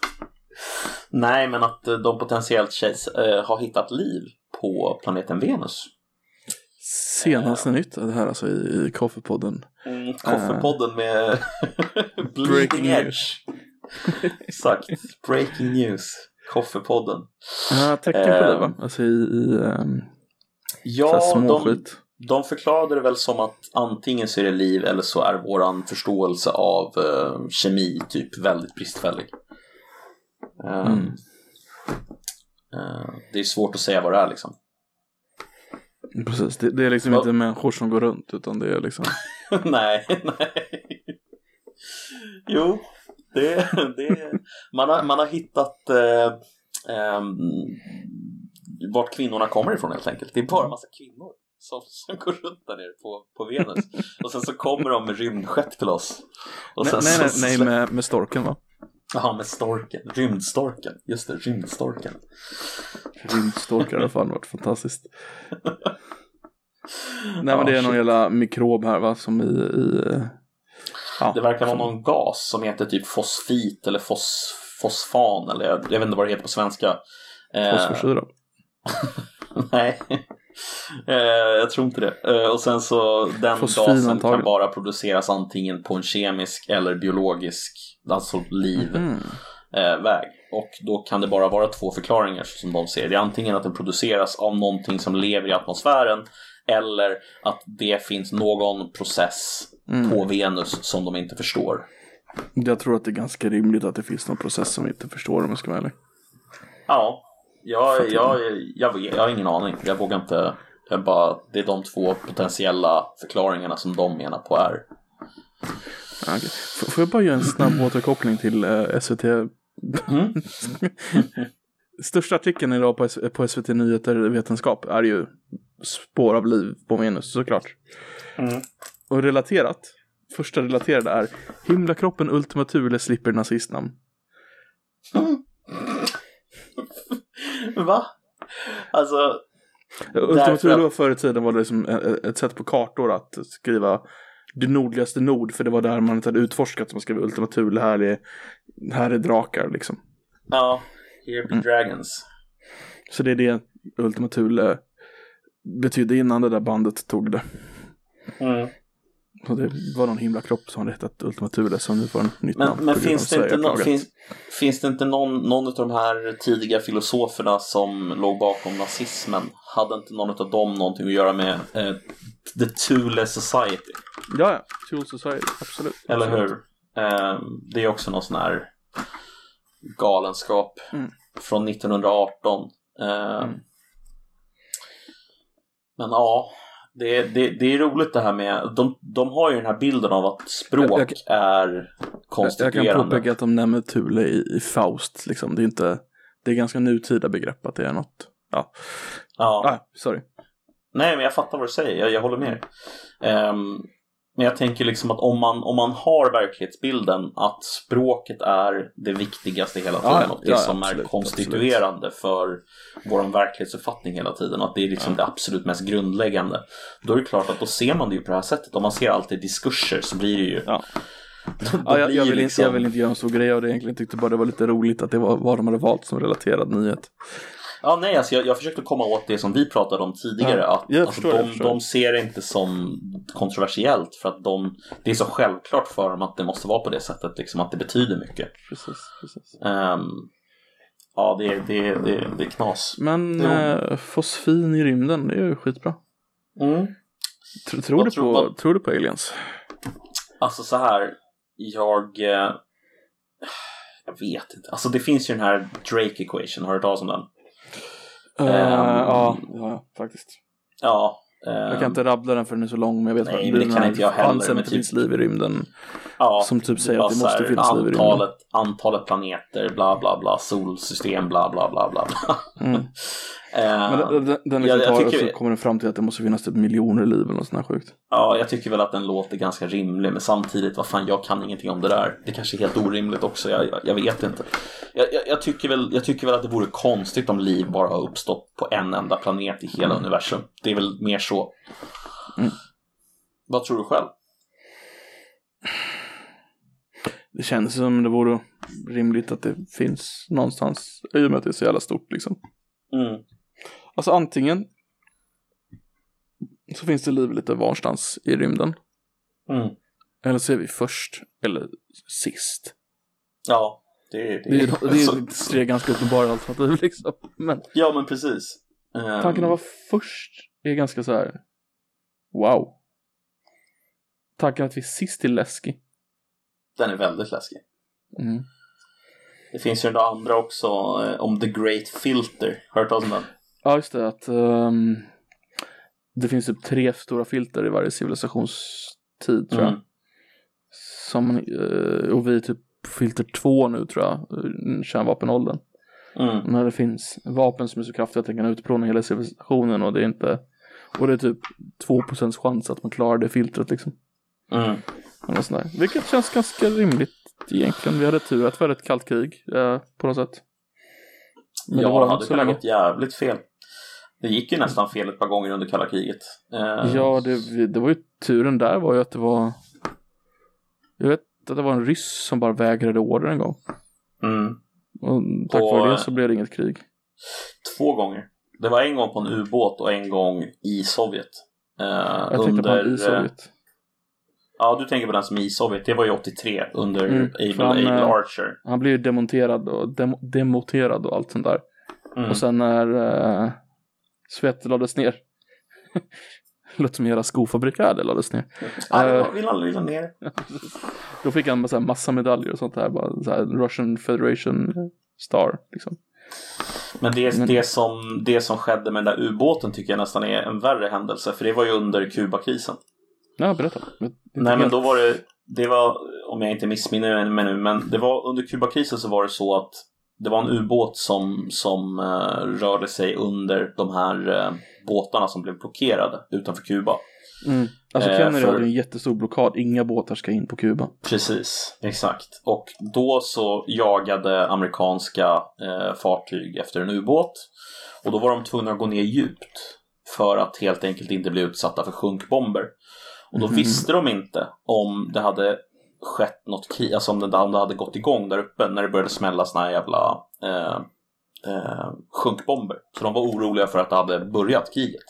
A: Nej, men att de potentiellt tjejs, eh, har hittat liv på planeten Venus.
B: Senaste nytt det här alltså i, i Koffepodden.
A: Mm, Koffepodden med Bleeding
B: Breaking
A: Edge. Exakt. Breaking news. Koffepodden.
B: Ja, tecken på det
A: Eh,
B: va? Alltså i, i um,
A: Ja,
B: så
A: de,
B: småskit.
A: de förklarade det väl som att antingen så är det liv eller så är våran förståelse av eh, kemi typ väldigt bristfällig. Eh,
B: Mm.
A: eh, det är svårt att säga vad det är liksom.
B: Precis, det, det är liksom
A: Ja.
B: inte människor som går runt utan det är liksom
A: nej, nej. Jo, det, det man, har, man har hittat eh, ehm, vart kvinnorna kommer ifrån helt enkelt. Det är bara en massa kvinnor som, som går runt där nere på, på Venus. Och sen så kommer de med rymdskepp till oss. Och
B: Nej,
A: sen
B: nej, nej, nej med, med storken va?
A: Jaha, med storken. Rymdstorken. Just det, rymdstorken.
B: Rymdstorkar har fan varit fantastiskt. Nej
A: Ja,
B: men det är någon jävla mikrob här va som i, i eh, ja,
A: Det verkar vara någon gas som heter typ fosfit eller fos, fosfan eller jag, jag vet inte vad det heter på svenska. Eh,
B: fosforsyra.
A: Nej, jag tror inte det. Eh, och sen så den gasen kan bara produceras antingen på en kemisk eller biologisk, alltså liv,
B: Mm.
A: eh, väg. Och då kan det bara vara två förklaringar som de ser. Det är antingen att den produceras av någonting som lever i atmosfären eller att det finns någon process
B: Mm.
A: på Venus som de inte förstår.
B: Jag tror att det är ganska rimligt att det finns någon process som vi inte förstår om jag ska vara ärlig.
A: Ja, jag, jag, jag, jag har ingen aning. Jag vågar inte. Jag bara, det är de två potentiella förklaringarna som de menar på är.
B: Ja. F- Får jag bara göra en snabb återkoppling till eh, SVT?
A: Mm.
B: Största artikeln idag på, på SVT Nyheter Vetenskap är ju spår av liv på Venus såklart.
A: Mm.
B: Och relaterat, första relaterade är himlakroppen Ultima Thule slipper nazistnamn.
A: Va? Alltså,
B: Ultima
A: Därför
B: Thule
A: att-
B: var förr i tiden var det liksom ett ett sätt på kartor att skriva det nordligaste nord, för det var där man inte hade utforskat som man skrev Ultima Thule, här är, här är drakar liksom.
A: ja. Here be
B: Mm.
A: dragons.
B: Så det är det Ultima Thule betydde innan det där bandet tog det.
A: Mm.
B: Och det var någon himla kropp som hade hetat Ultima Thule som nu får en nytt namn.
A: Men, men
B: på grund
A: finns, det inte no, finns, finns det inte någon, någon av de här tidiga filosoferna som låg bakom nazismen? Hade inte någon av dem någonting att göra med eh, The Thule Society?
B: Ja, ja. Tool Society, absolut.
A: Eller hur? Eh, det är också någon sån här galenskap
B: Mm.
A: från 1918. Eh,
B: Mm.
A: Men ja, det, det, det är roligt det här med, de, de har ju den här bilden av att språk
B: Jag- jag
A: är
B: Jag, jag kan
A: konstituerande.
B: påpeka att de nämner Thule i, i Faust, liksom. Det är inte, det är ganska nutida begrepp att det är något. Ja,
A: Ja.
B: ah, sorry.
A: Nej, men jag fattar vad du säger. Jag, jag håller med. Ehm, men jag tänker liksom att om man, om man har verklighetsbilden att språket är det viktigaste hela tiden
B: Ja,
A: och det
B: ja,
A: som
B: absolut,
A: är konstituerande för vår verklighetsuppfattning hela tiden. Att det är liksom det absolut mest grundläggande. Då är det klart att då ser man det ju på det här sättet. Om man ser alltid diskurser så blir det ju...
B: Ja.
A: Då
B: Ja, jag, jag, vill
A: liksom-
B: inte, jag vill inte göra en stor grej av det egentligen. Tyckte bara det var lite roligt att det var vad de hade valt som relaterad nyhet.
A: Ja, nej, alltså jag, jag försökte komma åt det som vi pratade om tidigare.
B: Ja,
A: att alltså,
B: förstår,
A: de, de ser det inte som kontroversiellt för att de, det är så självklart för dem att det måste vara på det sättet, liksom att det betyder mycket.
B: Precis, precis.
A: Ehm, Ja, det är, det är, det är, det är knas.
B: Men eh, fosfin i rymden, det är ju skitbra.
A: Mm.
B: Tr- tror,
A: Vad
B: du
A: tror-
B: på,
A: vad-
B: tror du på aliens?
A: Alltså så här, jag... Eh, jag vet inte. Alltså det finns ju den här Drake equation, har du hört talas om den?
B: Eh,
A: Ehm.
B: ja, ja, faktiskt.
A: Ja. eh,
B: Jag kan inte rabbla den för den är så lång, men jag vet
A: Nej,
B: vad
A: det kan inte jag heller, men
B: att det
A: typ-
B: i rymden.
A: Ja,
B: som typ säger att det måste
A: här,
B: finnas liv i rymden.
A: antalet, planeter, bla bla bla, solsystem, bla bla bla bla.
B: Mm.
A: Eh,
B: Men den, den, liksom
A: jag- jag
B: tar
A: tycker-
B: så kommer den fram till att det måste finnas typ miljoner liv eller något sånt här sjukt.
A: Ja, jag tycker väl att den låter ganska rimlig, men samtidigt, vad fan, jag kan ingenting om det där. Det kanske är helt orimligt också, jag, jag, jag vet inte. Jag, tycker väl, jag tycker väl att det vore konstigt om liv bara har uppstått på en enda planet i hela universum. Det är väl mer så.
B: Mm.
A: Vad tror du själv?
B: Det känns som det vore rimligt att det finns någonstans i och med att det är så jävla stort liksom.
A: Mm.
B: Alltså antingen så finns det liv lite varstans i rymden.
A: Mm.
B: Eller så är vi först eller sist.
A: Ja, det, det,
B: Det är, det är tre ganska uppenbara alternativ liksom. Men
A: Ja, men precis. Ehm,
B: tanken att vara först är ganska så här. Wow. Tanken att vi är sist är läskig.
A: Den är väldigt läskig.
B: Mm.
A: Det finns ju den andra också, eh, om The Great Filter. Har du hört talas om den?
B: Ja, just det. Att ehm, det finns typ tre stora filter i varje civilisationstid tror jag.
A: Mm.
B: Som, eh, och vi är typ filter två nu tror jag, kärnvapenåldern.
A: Mm.
B: När det finns vapen som är så kraftiga att de kan utplåna hela civilisationen och det är inte och det är typ 2% chans att man klarar det filtret liksom.
A: Mm.
B: Eller. Vilket känns ganska rimligt egentligen. Vi hade tur att vi hade ett kallt krig eh, på något sätt. Men
A: ja,
B: det var
A: det kunnat gått jävligt fel. Det gick ju nästan fel ett par gånger under kalla kriget. Eh,
B: Ja, det, det var ju turen där var ju att det var Jag vet att det var en ryss som bara vägrade order en gång.
A: Mm.
B: Och tack vare det så blev det inget krig.
A: Två gånger. Det var en gång på en ubåt och en gång i Sovjet. Eh,
B: Jag tänkte på
A: under,
B: i Sovjet.
A: Ja, du tänker på den som är i Sovjet. Det var ju 83 under
B: Mm,
A: Able,
B: han,
A: Able
B: eh,
A: Archer.
B: Han blev ju demonterad och dem, demoterad och allt sånt där.
A: Mm.
B: Och sen när uh, Sovjet lades ner. Låter som hela skofabriken där lades ner.
A: det
B: eh,
A: var- vill vill han ner.
B: Då fick han här massa medaljer och sånt där. Bara så här Russian Federation Star liksom.
A: Men det,
B: Men-
A: det, som, det som skedde med den där ubåten tycker jag nästan är en värre händelse. För det var ju under Kubakrisen.
B: Ja, berätta.
A: Nej men då var det, det var, om jag inte missminner mig nu, men det var under Kubakrisen så var det så att det var en ubåt som, som eh, rörde sig under de här eh, båtarna som blev blockerade utanför Kuba.
B: Mm. Alltså
A: Eh,
B: Kennedy
A: för-
B: hade en jättestor blockad. Inga båtar ska in på Kuba.
A: Precis, exakt. Och då så jagade amerikanska eh, fartyg efter en ubåt. Och då var de tvungna att gå ner djupt för att helt enkelt inte bli utsatta för sjunkbomber. Och då
B: Mhm.
A: visste de inte om det hade skett något krig, alltså om det, om det hade gått igång där uppe när det började smälla såna här jävla eh, eh, sjunkbomber. Så de var oroliga för att det hade börjat kriget.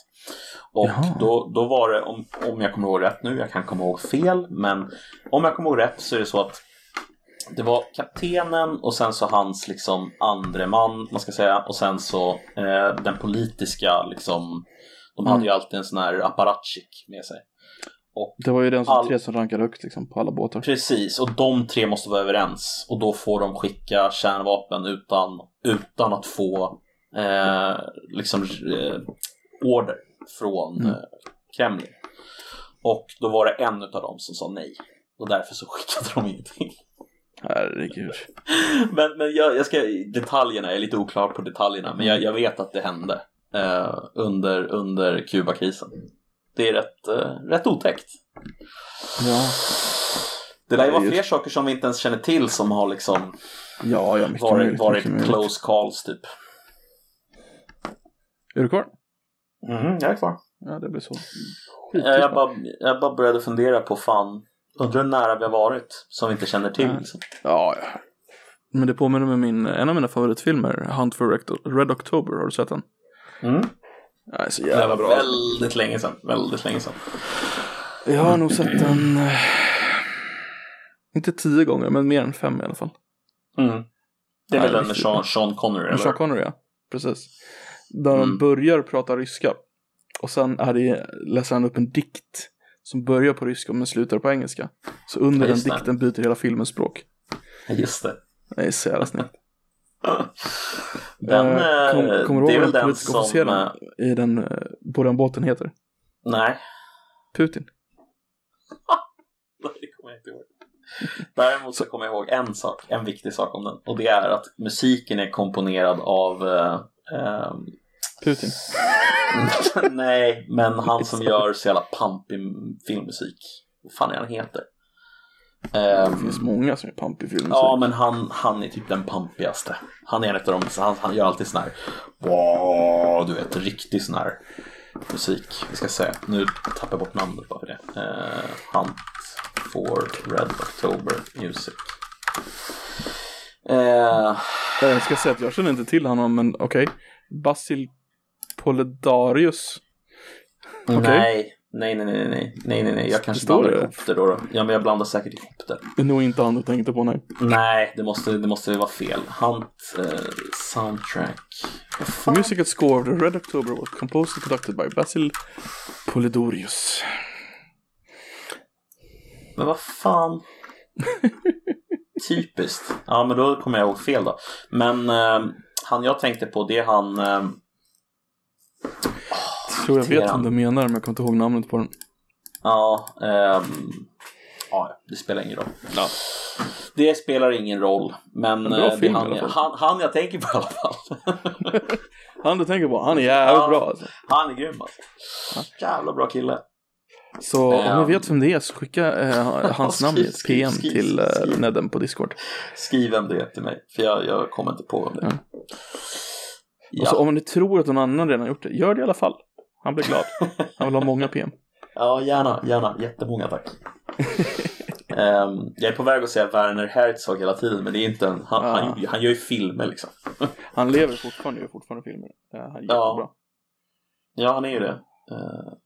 A: Och
B: Jaha.
A: då, då var det, om, om jag kommer ihåg rätt nu, jag kan komma ihåg fel, men om jag kommer ihåg rätt så är det så att det var kaptenen och sen så hans liksom andre man, man ska säga, och sen så eh, den politiska liksom, de hade
B: Mm.
A: ju alltid en sån här apparatchik med sig. Och
B: Det var ju den som,
A: All-
B: tre som rankade högt liksom, på alla båtar.
A: Precis, och de tre måste vara överens och då får de skicka kärnvapen utan, utan att få eh, liksom eh, order från
B: Mm.
A: eh, Kreml. Och då var det en av dem som sa nej. Och därför så skickade de ingenting.
B: Herregud.
A: Men, men jag, jag ska, detaljerna, jag är lite oklar på detaljerna, men jag, jag vet att det hände eh, under, under Kubakrisen. Det är rätt, eh, rätt otäckt.
B: Ja,
A: Det lär ju vara fler saker som vi inte ens känner till som har liksom
B: ja, ja mycket
A: varit,
B: möjligt,
A: varit
B: mycket möjligt.
A: close calls typ.
B: Är du kvar?
A: Mhm, jag är kvar.
B: Ja, det blir så.
A: Jag, jag, bara, jag bara började fundera på fan, undrar hur nära vi har varit som vi inte känner till.
B: Ja.
A: Liksom.
B: Ja, ja. Men det påminner med min, en av mina favoritfilmer, Hunt for Red October. Har du sett den?
A: Mm.
B: Är så
A: Det
B: jävla
A: var
B: bra.
A: väldigt länge sedan. Väldigt länge sedan.
B: Jag har nog sett den, eh, inte tio gånger, men mer än fem i alla fall.
A: Mm. Det är väl
B: Nej,
A: den med. Sean, Sean Connery, eller?
B: Sean Connery ja, precis. Där
A: Mm.
B: de börjar prata ryska. Och sen är det, läser han upp en dikt som börjar på ryska men slutar på engelska. Så under
A: Ja,
B: den dikten byter hela filmens språk.
A: Just det.
B: Det är så jävla snyggt.
A: Den,
B: Eh, kom-
A: eh,
B: kommer du ihåg vad
A: den
B: politiska
A: som...
B: officeren
A: eh,
B: i den, eh, på den båten heter?
A: Nej,
B: Putin.
A: det kommer jag inte ihåg. Däremot så kommer jag ihåg en sak, en viktig sak om den. Och det är att musiken är komponerad av... Eh, ehm,
B: Putin.
A: nej, men han som gör så jävla pampig filmmusik. Vad fan är han heter? Ehm,
B: Det finns många som är pampig filmmusik.
A: Ja, men han, han är typ den pampigaste. Han är en av dem, så han, han gör alltid sån här, wow, du vet, riktig sån här musik. Vi ska se, nu tappar jag bort namnet bara för det. Uh, Hunt for Red October Music. Eh,
B: Jag ska säga att jag känner inte till honom, men okej. Basil Poledarius. Okej.
A: Nej, nej, nej, nej, nej, nej, nej, nej, jag kanske
B: står
A: blandar
B: det?
A: ihop det då, då. Ja, men jag blandar säkert ihop det.
B: Det är nog inte han du tänkte på nu.
A: Nej, det måste, det måste vara fel. Hunt eh, soundtrack. Vad
B: The
A: fan?
B: musical score of the Red October was composed and conducted by Basil Polidorius.
A: Men vad fan. Typiskt. Ja, men då kommer jag ihåg fel då. Men eh, han jag tänkte på, det är han... Eh,
B: tror jag vet vad du menar, men jag kommer inte ihåg namnet på den.
A: ja, ehm, ja, det spelar ingen roll.
B: Ja.
A: Det spelar ingen roll. Men eh, det är han,
B: fall.
A: han, han jag tänker på i alla fall.
B: Han du tänker på, han är jävligt
A: Ja.
B: bra alltså.
A: han är grym alltså. Jävla bra kille.
B: Så om
A: Ehm.
B: ni vet vem det är så skicka eh, hans namn i ett
A: Skriv,
B: PM
A: skriv,
B: till eh,
A: skriv.
B: Nedden på Discord.
A: Skriv vem det är till mig. För jag, jag kommer inte på vem det är.
B: Mm.
A: Ja.
B: Och så om ni tror att någon annan redan gjort det, gör det i alla fall. Han blir glad. Han vill ha många PM.
A: Ja, gärna, gärna. Jättemånga tack. Ehm, jag är på väg att säga Werner Herzog hela tiden, men det är inte en, han,
B: Ja.
A: han, han gör ju filmer liksom.
B: Han lever fortfarande, gör fortfarande filmer. Eh, Han är
A: Ja.
B: jättebra.
A: Ja, han är ju det. Ehm,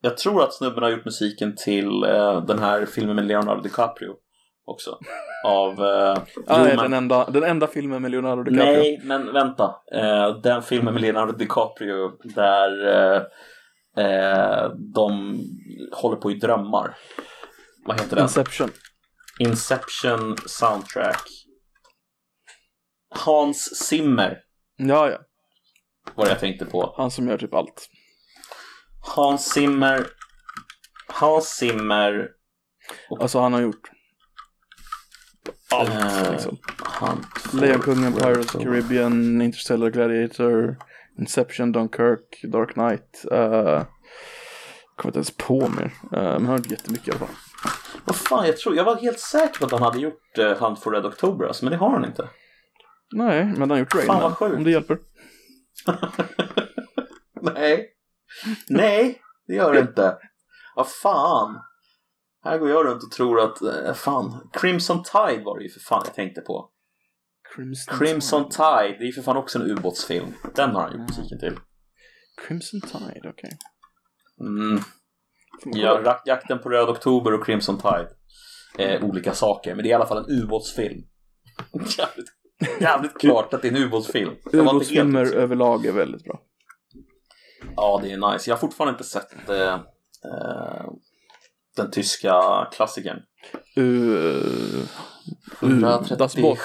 A: jag tror att snubben har gjort musiken till eh, den här filmen med Leonardo DiCaprio också. Av... Uh,
B: Ah, nej, den, enda, den enda filmen med Leonardo DiCaprio.
A: Nej, men vänta. Eh, den filmen med Leonardo DiCaprio där eh, eh, de håller på i drömmar. Vad heter den?
B: Inception.
A: Inception soundtrack. Hans Zimmer
B: Ja, ja.
A: var det jag tänkte på.
B: Han som gör typ allt.
A: Hans Zimmer. Hans Zimmer.
B: Alltså han har gjort allt
A: Eh,
B: liksom. Lejonkungen, Pirates Caribbean, Interstellar Gladiator, Inception, Dunkirk, Dark Knight. Uh, kommer inte ens på mer. Uh, men han har gjort jättemycket i alla fall.
A: Vad fan, jag, tror, jag var helt säker på att han hade gjort uh, Hunt for Red October, alltså, men det har han inte.
B: Nej, men han har gjort Rain
A: Fan, vad
B: Man,
A: sjukt.
B: om det hjälper.
A: Nej. Nej, det gör det inte. Vad fan. Här går jag runt och tror att, eh, fan, Crimson Tide var det ju för fan jag tänkte på.
B: Crimson,
A: Crimson Tide, det är ju för fan också en ubåtsfilm. Den har han gjort musiken till.
B: Crimson Tide, okej.
A: Mm. Ja, Jakten på Röd Oktober och Crimson Tide. Eh, olika saker, men det är i alla fall en ubåtsfilm. jävligt, jävligt klart att det är en ubåtsfilm. Helt
B: Ubåtsfilmer överlag är väldigt bra.
A: Ja, det är nice. Jag har fortfarande inte sett eh, eh, den tyska klassikern.
B: Uh, uh, Das Boot.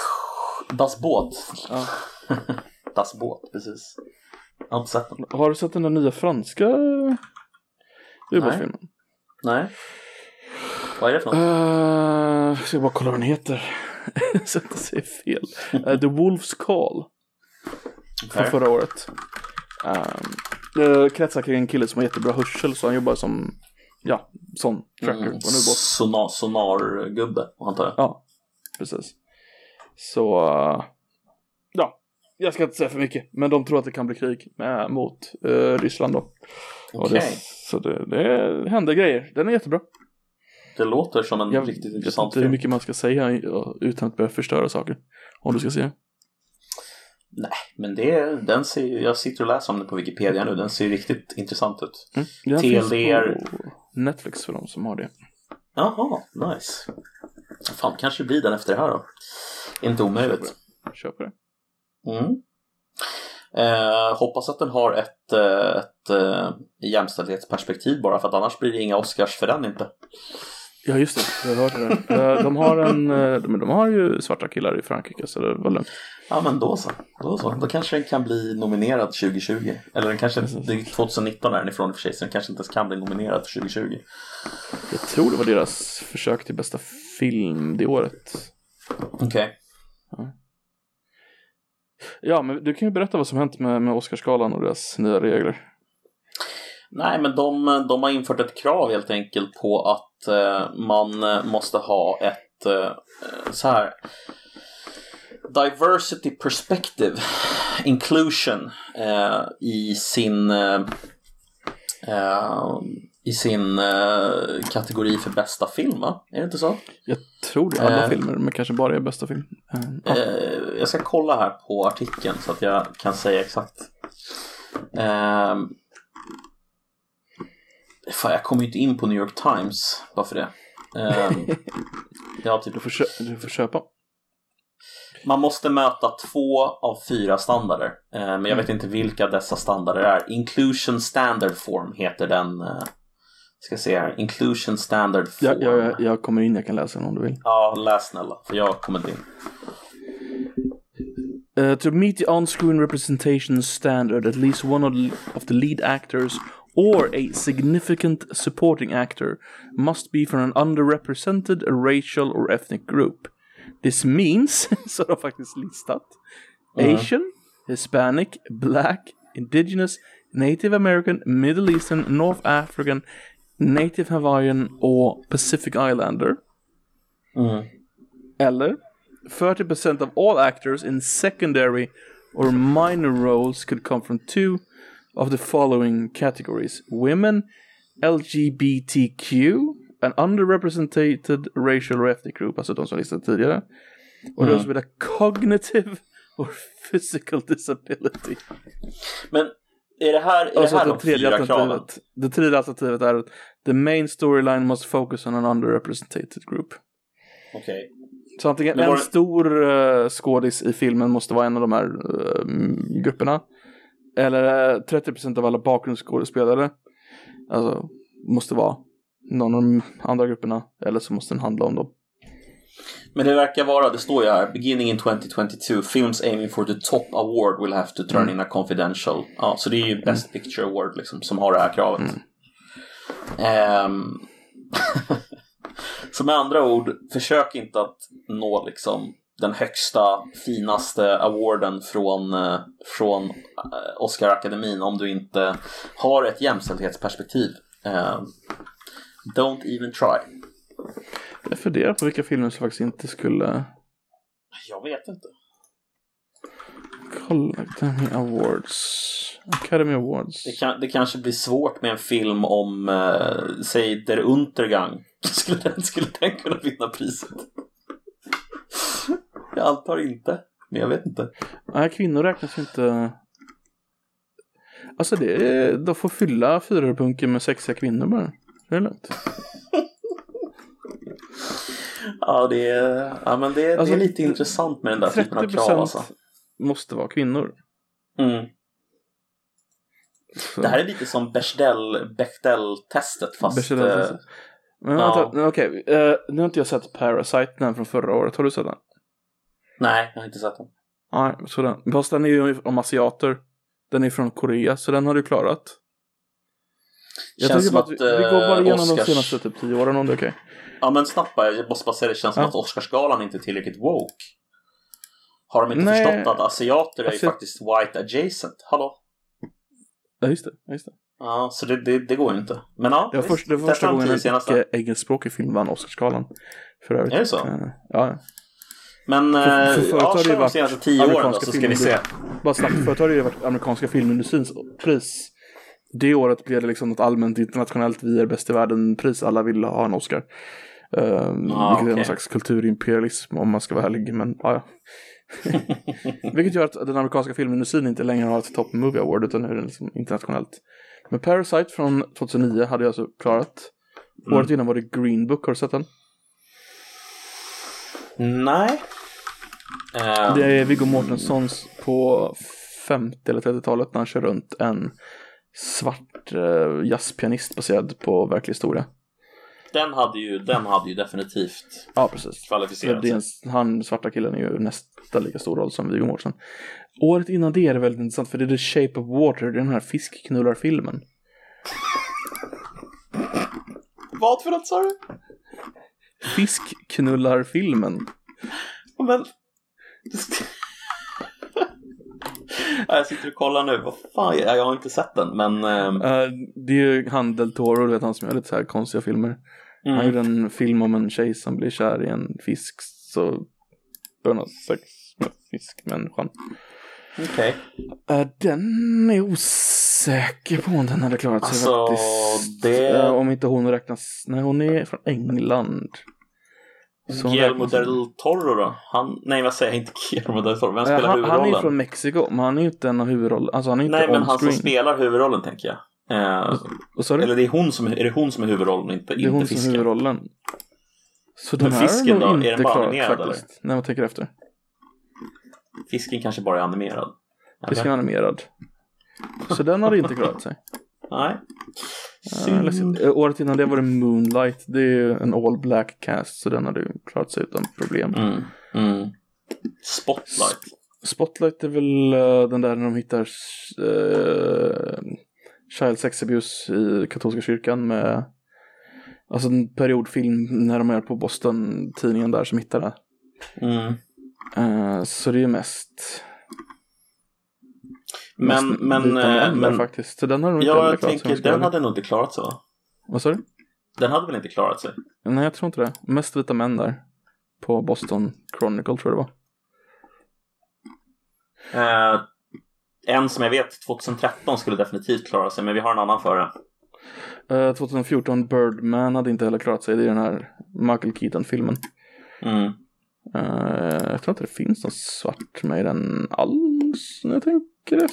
A: Das Boot.
B: Ja.
A: das Boot, precis. Jag har inte sett den.
B: Har du sett den där nya franska ubåtsfilmen?
A: Nej. Vad är det för något?
B: Uh, jag ska bara kolla vad den heter. Så att jag säger fel. Eh, The Wolf's Call. Från
A: Okej.
B: förra året. Um, det kretsar kring en kille som har jättebra hörsel så han jobbar som, ja, sån tracker
A: Mm,
B: på en ubåt.
A: sonar, sonargubbe, antar jag.
B: Ja, precis. Så, uh, ja, jag ska inte säga för mycket. Men de tror att det kan bli krig med, mot uh, Ryssland då. Det, så det, det händer grejer. Den är jättebra.
A: Det låter som en
B: Jag
A: riktigt
B: vet
A: intressant
B: inte hur
A: film.
B: mycket man ska säga utan att börja förstöra saker. Om du ska se.
A: Nej, men det, den ser jag sitter och läser om den på Wikipedia nu. Den ser riktigt intressant ut.
B: Mm.
A: TLDR.
B: på Netflix för de som har det.
A: Jaha, nice. Fan, kanske blir den efter det här då. Inte omöjligt.
B: kör på det.
A: Mm. Eh, hoppas att den har ett, eh, ett eh, jämställdhetsperspektiv bara för att annars blir det inga Oscars för den inte.
B: Ja just det, jag hörde det. Eh, De har en, eh, men de har ju svarta killar i Frankrike så det var lugnt.
A: Ja men då så. Då så. Då kanske den kan bli nominerad 2020. Eller den kanske, det är 2019 är den ifrån i och för sig så den kanske inte ens kan bli nominerad för 2020.
B: Jag tror det var deras försök till bästa film det året.
A: Okej.
B: Ja, men du kan ju berätta vad som hänt med, med Oscarsgalan och deras nya regler.
A: Nej, men de, de har infört ett krav helt enkelt på att eh, man eh, måste ha ett eh, så här diversity perspective inclusion eh, i sin eh, eh, i sin kategori för bästa film, va? Är det inte så?
B: Jag tror det, alla filmer, men kanske bara är bästa film. Ja.
A: Jag ska kolla här på artikeln så att jag kan säga exakt. Eh, fan, jag kommer ju inte in på New York Times bara för det. Eh, ja, typ,
B: Du, får kö- du får köpa.
A: man måste möta två av fyra standarder. Eh, men jag vet inte vilka dessa standarder är. Inclusion Standard Form heter den. Eh, ska se här. Inclusion Standard Form.
B: Jag, jag, jag kommer in, jag kan läsa den om du vill.
A: Ja, läs snälla. För jag kommer inte in.
B: Uh, to meet the on-screen representation standard, at least one of the lead actors or a significant supporting actor must be from an underrepresented racial or ethnic group. This means, så de har faktiskt listat, Asian, Hispanic, Black, Indigenous, Native American, Middle Eastern, North African, Native Hawaiian or Pacific Islander.
A: Mm.
B: Eller 30% of all actors in secondary or minor roles could come from two of the following categories women, LGBTQ, an underrepresented racial or ethnic group, alltså de som listade tidigare, och de som vill ha cognitive or physical disability.
A: Men är det här, är
B: Alltså
A: det här de
B: tredje
A: fyra kraven?
B: Det tredje alternativet är att the main storyline must focus on an underrepresented group.
A: Okej.
B: Så antingen en
A: det-
B: stor uh, skådis i filmen måste vara en av de här eh, grupperna. Eller eh, 30% av alla bakgrundsskådespelare. Alltså måste vara någon av de andra grupperna. Eller så måste den handla om dem.
A: Men det verkar vara, det står ju här, beginning in 2022, films aiming for the top award will have to turn in a confidential. Ja, så det är ju Best Picture Award liksom, som har det här kravet. Ehm, så med andra ord, försök inte att nå liksom den högsta, finaste awarden från, eh, från eh, Oscar-akademin om du inte har ett jämställdhetsperspektiv. Ehm, don't even try.
B: Jag funderar på vilka filmer som faktiskt inte skulle
A: Jag vet inte.
B: kolla. Academy Awards. Academy Awards.
A: Det, kan, det kanske blir svårt med en film om, eh, säg Der Untergang. Skulle den, skulle den kunna vinna priset? Jag antar inte, men jag vet inte.
B: Nej, kvinnor räknas ju inte. Alltså det är, de får fylla fyrapunken med sexiga kvinnor bara. Det är lugnt.
A: Ja, det är, ja, men det,
B: Alltså,
A: det är lite intressant med den där typen av krav
B: 30%
A: alltså.
B: måste vara kvinnor.
A: Mm.
B: Så-
A: Det här är lite som Bechdel, Bechdel-testet fast...
B: Bechdel-
A: eh, ja.
B: vänta, nu, okej. eh, nu har inte jag sett Parasite, den från förra året. Har du sett den?
A: nej, jag har inte sett den.
B: Nej, så den. Fast den är ju om asiater. Den är från Korea, så den har du klarat. Jag
A: Känns som
B: att vi, vi går bara
A: eh,
B: igenom de
A: Oscars-
B: senaste typ tio åren om det är okej.
A: Ja, men snabbt bara, jag måste bara säga det känns som
B: Ja.
A: att Oscarsgalan inte är tillräckligt woke. Har de inte
B: Nej.
A: förstått att asiater är ju
B: Alltså-
A: faktiskt white adjacent? Hallå?
B: Ja, just det. Just det.
A: Ja, så det, det, det går ju inte. Men ja,
B: Det var,
A: visst,
B: först, det var första gången en
A: senaste.
B: icke engelskspråkig film vann Oscarsgalan. För övrigt.
A: Är det så?
B: Eh, ja.
A: Men
B: För- för
A: eh, ja,
B: ju
A: kör de senaste tio åren då, så ska vi se.
B: Bara snabbt, förut har det ju varit amerikanska filmindustrins pris. Det året blev det liksom något allmänt internationellt vi är bäst i världen-pris. Alla ville ha en Oscar. Um,
A: Ah,
B: vilket är
A: okej.
B: någon slags kulturimperialism om man ska vara ärlig. Men ja, ja. vilket gör att den amerikanska filmindustrin inte längre har ett Top Movie Award utan nu är den liksom internationellt. Men Parasite från 2009 hade jag alltså klarat.
A: Mm.
B: Året innan var det Green Book, har du sett den?
A: Nej. Eh,
B: Det är Viggo Mortensons på 50 eller 30-talet när han kör runt en svart eh, jazzpianist baserad på verklig historia.
A: den, hade ju, den hade ju definitivt
B: Ja, precis.
A: kvalificerat sig.
B: han, svarta killen, är ju nästan lika stor roll som Viggo Mortensen. Året innan det är det väldigt intressant för det är The Shape of Water, det är den här fiskknullarfilmen.
A: Vad för något sa du?
B: Fiskknullarfilmen.
A: Men... Ja, jag sitter och kollar nu. Vad fan, jag har inte sett den, men...
B: Eh, det är ju han Del Toro, du vet han som gör lite så här konstiga filmer. Han
A: mm.
B: gjorde en film om en tjej som blir kär i en fisk så börjar han ha sex med fiskmänniskan.
A: Okej.
B: Uh, den är osäker på om den hade klarat sig
A: Alltså,
B: faktiskt.
A: det-
B: Eh, om inte hon räknas, nej hon är från England.
A: Guillermo del Toro då? Han... Nej, vad säger jag? Inte Guillermo del Toro. Vem
B: Eh,
A: spelar
B: han, han är
A: huvudrollen?
B: ju från Mexiko, men han är ju inte en av huvudrollerna. Alltså han är inte
A: Nej, men han som spelar huvudrollen, tänker jag. Eh,
B: du?
A: eller det är, hon som, är det hon som är huvudrollen, inte,
B: Det är
A: inte
B: hon som är
A: fisken?
B: huvudrollen. Så den
A: Men
B: här
A: fisken
B: är
A: då?
B: nog
A: Är den
B: inte
A: bara animerad,
B: faktiskt. När man tänker efter.
A: Fisken kanske bara är animerad.
B: Fisken är animerad. Så den hade inte klarat sig.
A: Nej.
B: Läskigt. Eh, Året innan det var det Moonlight. Det är en all black cast så den hade klarat sig utan problem.
A: Mm. Mm. Spotlight.
B: Spotlight är väl eh, den där när de hittar uh, child sex abuse i katolska kyrkan med Alltså en periodfilm när de är på Boston-tidningen där som hittar det.
A: Mm.
B: Eh, så det är mest
A: Men,
B: mest
A: men,
B: vita
A: eh, men
B: faktiskt. Så den har nog inte
A: ja,
B: heller
A: jag tänker den hade nog inte klarat sig va?
B: Vad sa du?
A: Den hade väl inte klarat sig?
B: Nej, jag tror inte det. Mest vita män där. På Boston Chronicle tror jag det var.
A: Eh, en som jag vet 2013 skulle definitivt klara sig, men vi har en annan före.
B: Eh, 2014 Birdman hade inte heller klarat sig. Det är den här Michael Keaton-filmen.
A: Mm.
B: Eh, jag tror inte det finns någon svart med i den alls. Jag tänker efter.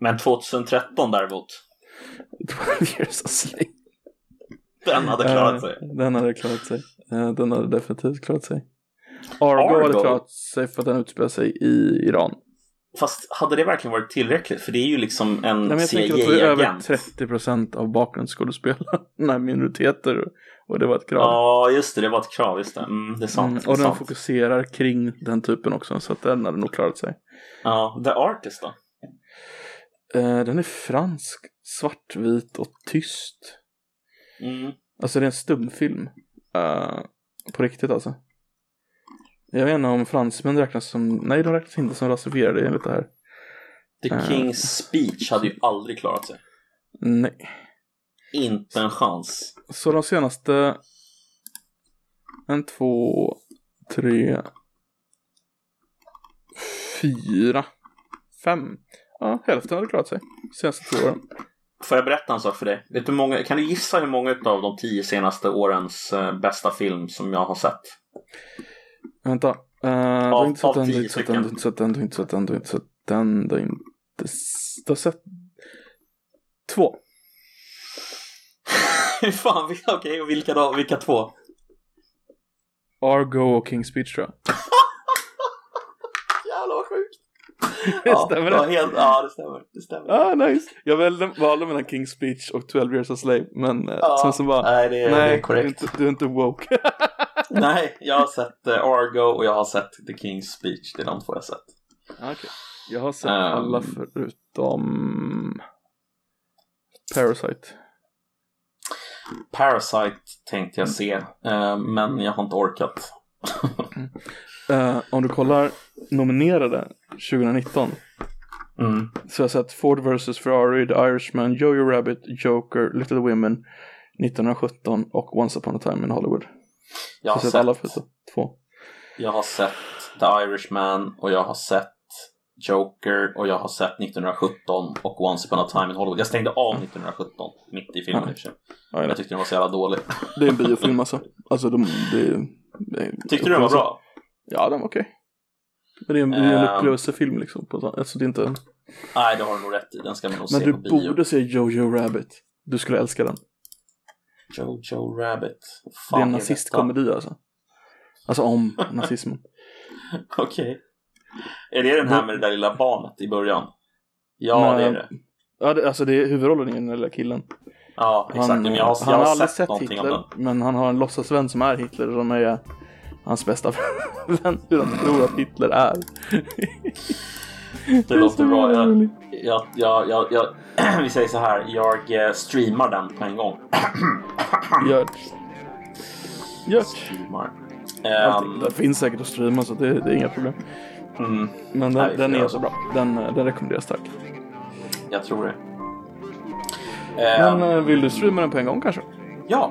A: Men 2013 däremot,
B: 12 years a slave.
A: den hade klarat
B: Eh,
A: sig.
B: Den hade klarat sig. Eh, den hade definitivt klarat sig. Argo,
A: Argo?
B: hade klarat sig för att den utspelar sig i Iran.
A: Fast hade det verkligen varit tillräckligt? För det är ju liksom en
B: men jag tänker att det är över
A: CIA-agent.
B: 30% av bakgrundsskådespelarna minoriteter. Och det var ett krav.
A: Ja, just det. Det var ett krav. Just det. Mm, det är sant.
B: Mm, och den
A: sant.
B: fokuserar kring den typen också. Så att den hade nog klarat sig.
A: Ja, The Artist då?
B: Eh, den är fransk, svartvit och tyst.
A: Mm.
B: Alltså det är en stumfilm. Eh, på riktigt alltså. Jag vet inte om fransmän räknas som, nej de räknas inte som rasifierade enligt det här.
A: The
B: Eh.
A: King's Speech hade ju aldrig klarat sig.
B: Nej.
A: Inte en chans.
B: Så de senaste, en, två, tre, fyra, fem. Ja, hälften hade klarat sig. Senaste två åren.
A: Får jag berätta en sak för dig? Vet du många, kan du gissa hur många av de tio senaste årens eh, bästa film som jag har sett?
B: Vänta. Uh,
A: Av-
B: inte sett den, du har inte sett den, du har inte sett den, du har inte sett den, du har inte sett den, du har inte s- Du har sett två.
A: Fan, okej, och vilka då? Vilka två?
B: Argo och King's Speech tror jag.
A: Jävlar vad sjukt!
B: Stämmer
A: ja,
B: det?
A: Helt, ja, det stämmer. Det stämmer.
B: Ah, nice. Jag valde, valde mellan King's Speech och 12 years a slave. Men eh,
A: Ja,
B: sen så bara,
A: nej, det är, det
B: nej, du är,
A: korrekt.
B: inte, du är inte woke.
A: nej, jag har sett eh, Argo och jag har sett The King's Speech. Det är de två jag har sett.
B: Ah, Okej. Jag har sett
A: Ehm.
B: alla förutom Parasite.
A: Parasite tänkte jag se, eh, men jag har inte orkat.
B: Eh, om du kollar nominerade 2019
A: Mm.
B: så har jag sett Ford vs Ferrari, The Irishman, Jojo Rabbit, Joker, Little Women 1917 och Once upon a time in Hollywood.
A: Jag
B: Jag
A: har
B: har sett
A: sett,
B: alla förutom två.
A: jag har sett The Irishman och jag har sett Joker och jag har sett 1917 och Once upon a time in Hollywood. Jag stängde av 1917 mitt i filmen i och för sig.
B: Ja, jag
A: tyckte den var så jävla dålig.
B: Det är en biofilm alltså. Alltså de, det, det,
A: Tyckte du den var bra?
B: Ja, den var okej. Men det är en, är en
A: Ehm.
B: upplevelsefilm liksom. På, så- alltså det är inte...
A: Nej, det har du nog rätt i. Den ska man nog
B: Men
A: se
B: du
A: på bio.
B: borde se Jojo Rabbit. Du skulle älska den.
A: Jojo Rabbit. Vad
B: det är en
A: fan
B: nazistkomedi alltså. Alltså om nazismen.
A: Okej. Är det den här med det där lilla barnet i början? Ja, det är det.
B: Ja, det, alltså det är huvudrollen i den där lilla killen.
A: Ja, exakt.
B: Han,
A: men jag har,
B: han
A: jag
B: har
A: har
B: aldrig
A: sett,
B: sett Hitler, men han har en låtsasvän som är Hitler som är hans bästa vän. Hur han tror att Hitler är.
A: Det låter
B: så
A: bra. Jag, jag, jag, jag, vi säger så här, jag eh, streamar den på en gång.
B: Gör. Gör.
A: Ehm,
B: Det finns säkert att streama så det, det är inga problem.
A: Mm,
B: Men den, den är så bra. Den, den rekommenderas starkt.
A: jag tror det.
B: Men eh, vill du streama den på en gång kanske?
A: Ja.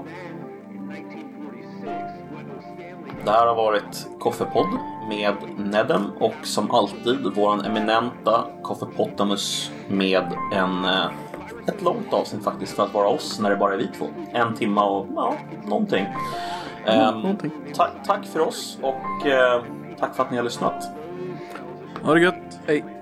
A: Det här har varit Koffepodd med Nedem och som alltid våran eminenta Koffepottamus med en, eh, ett långt avsnitt faktiskt för att vara oss när det bara är vi två. En timma och ja, någonting. Ehm,
B: någonting.
A: ta- tack för oss och eh, tack för att ni har lyssnat.
B: Ha det gött. Hej.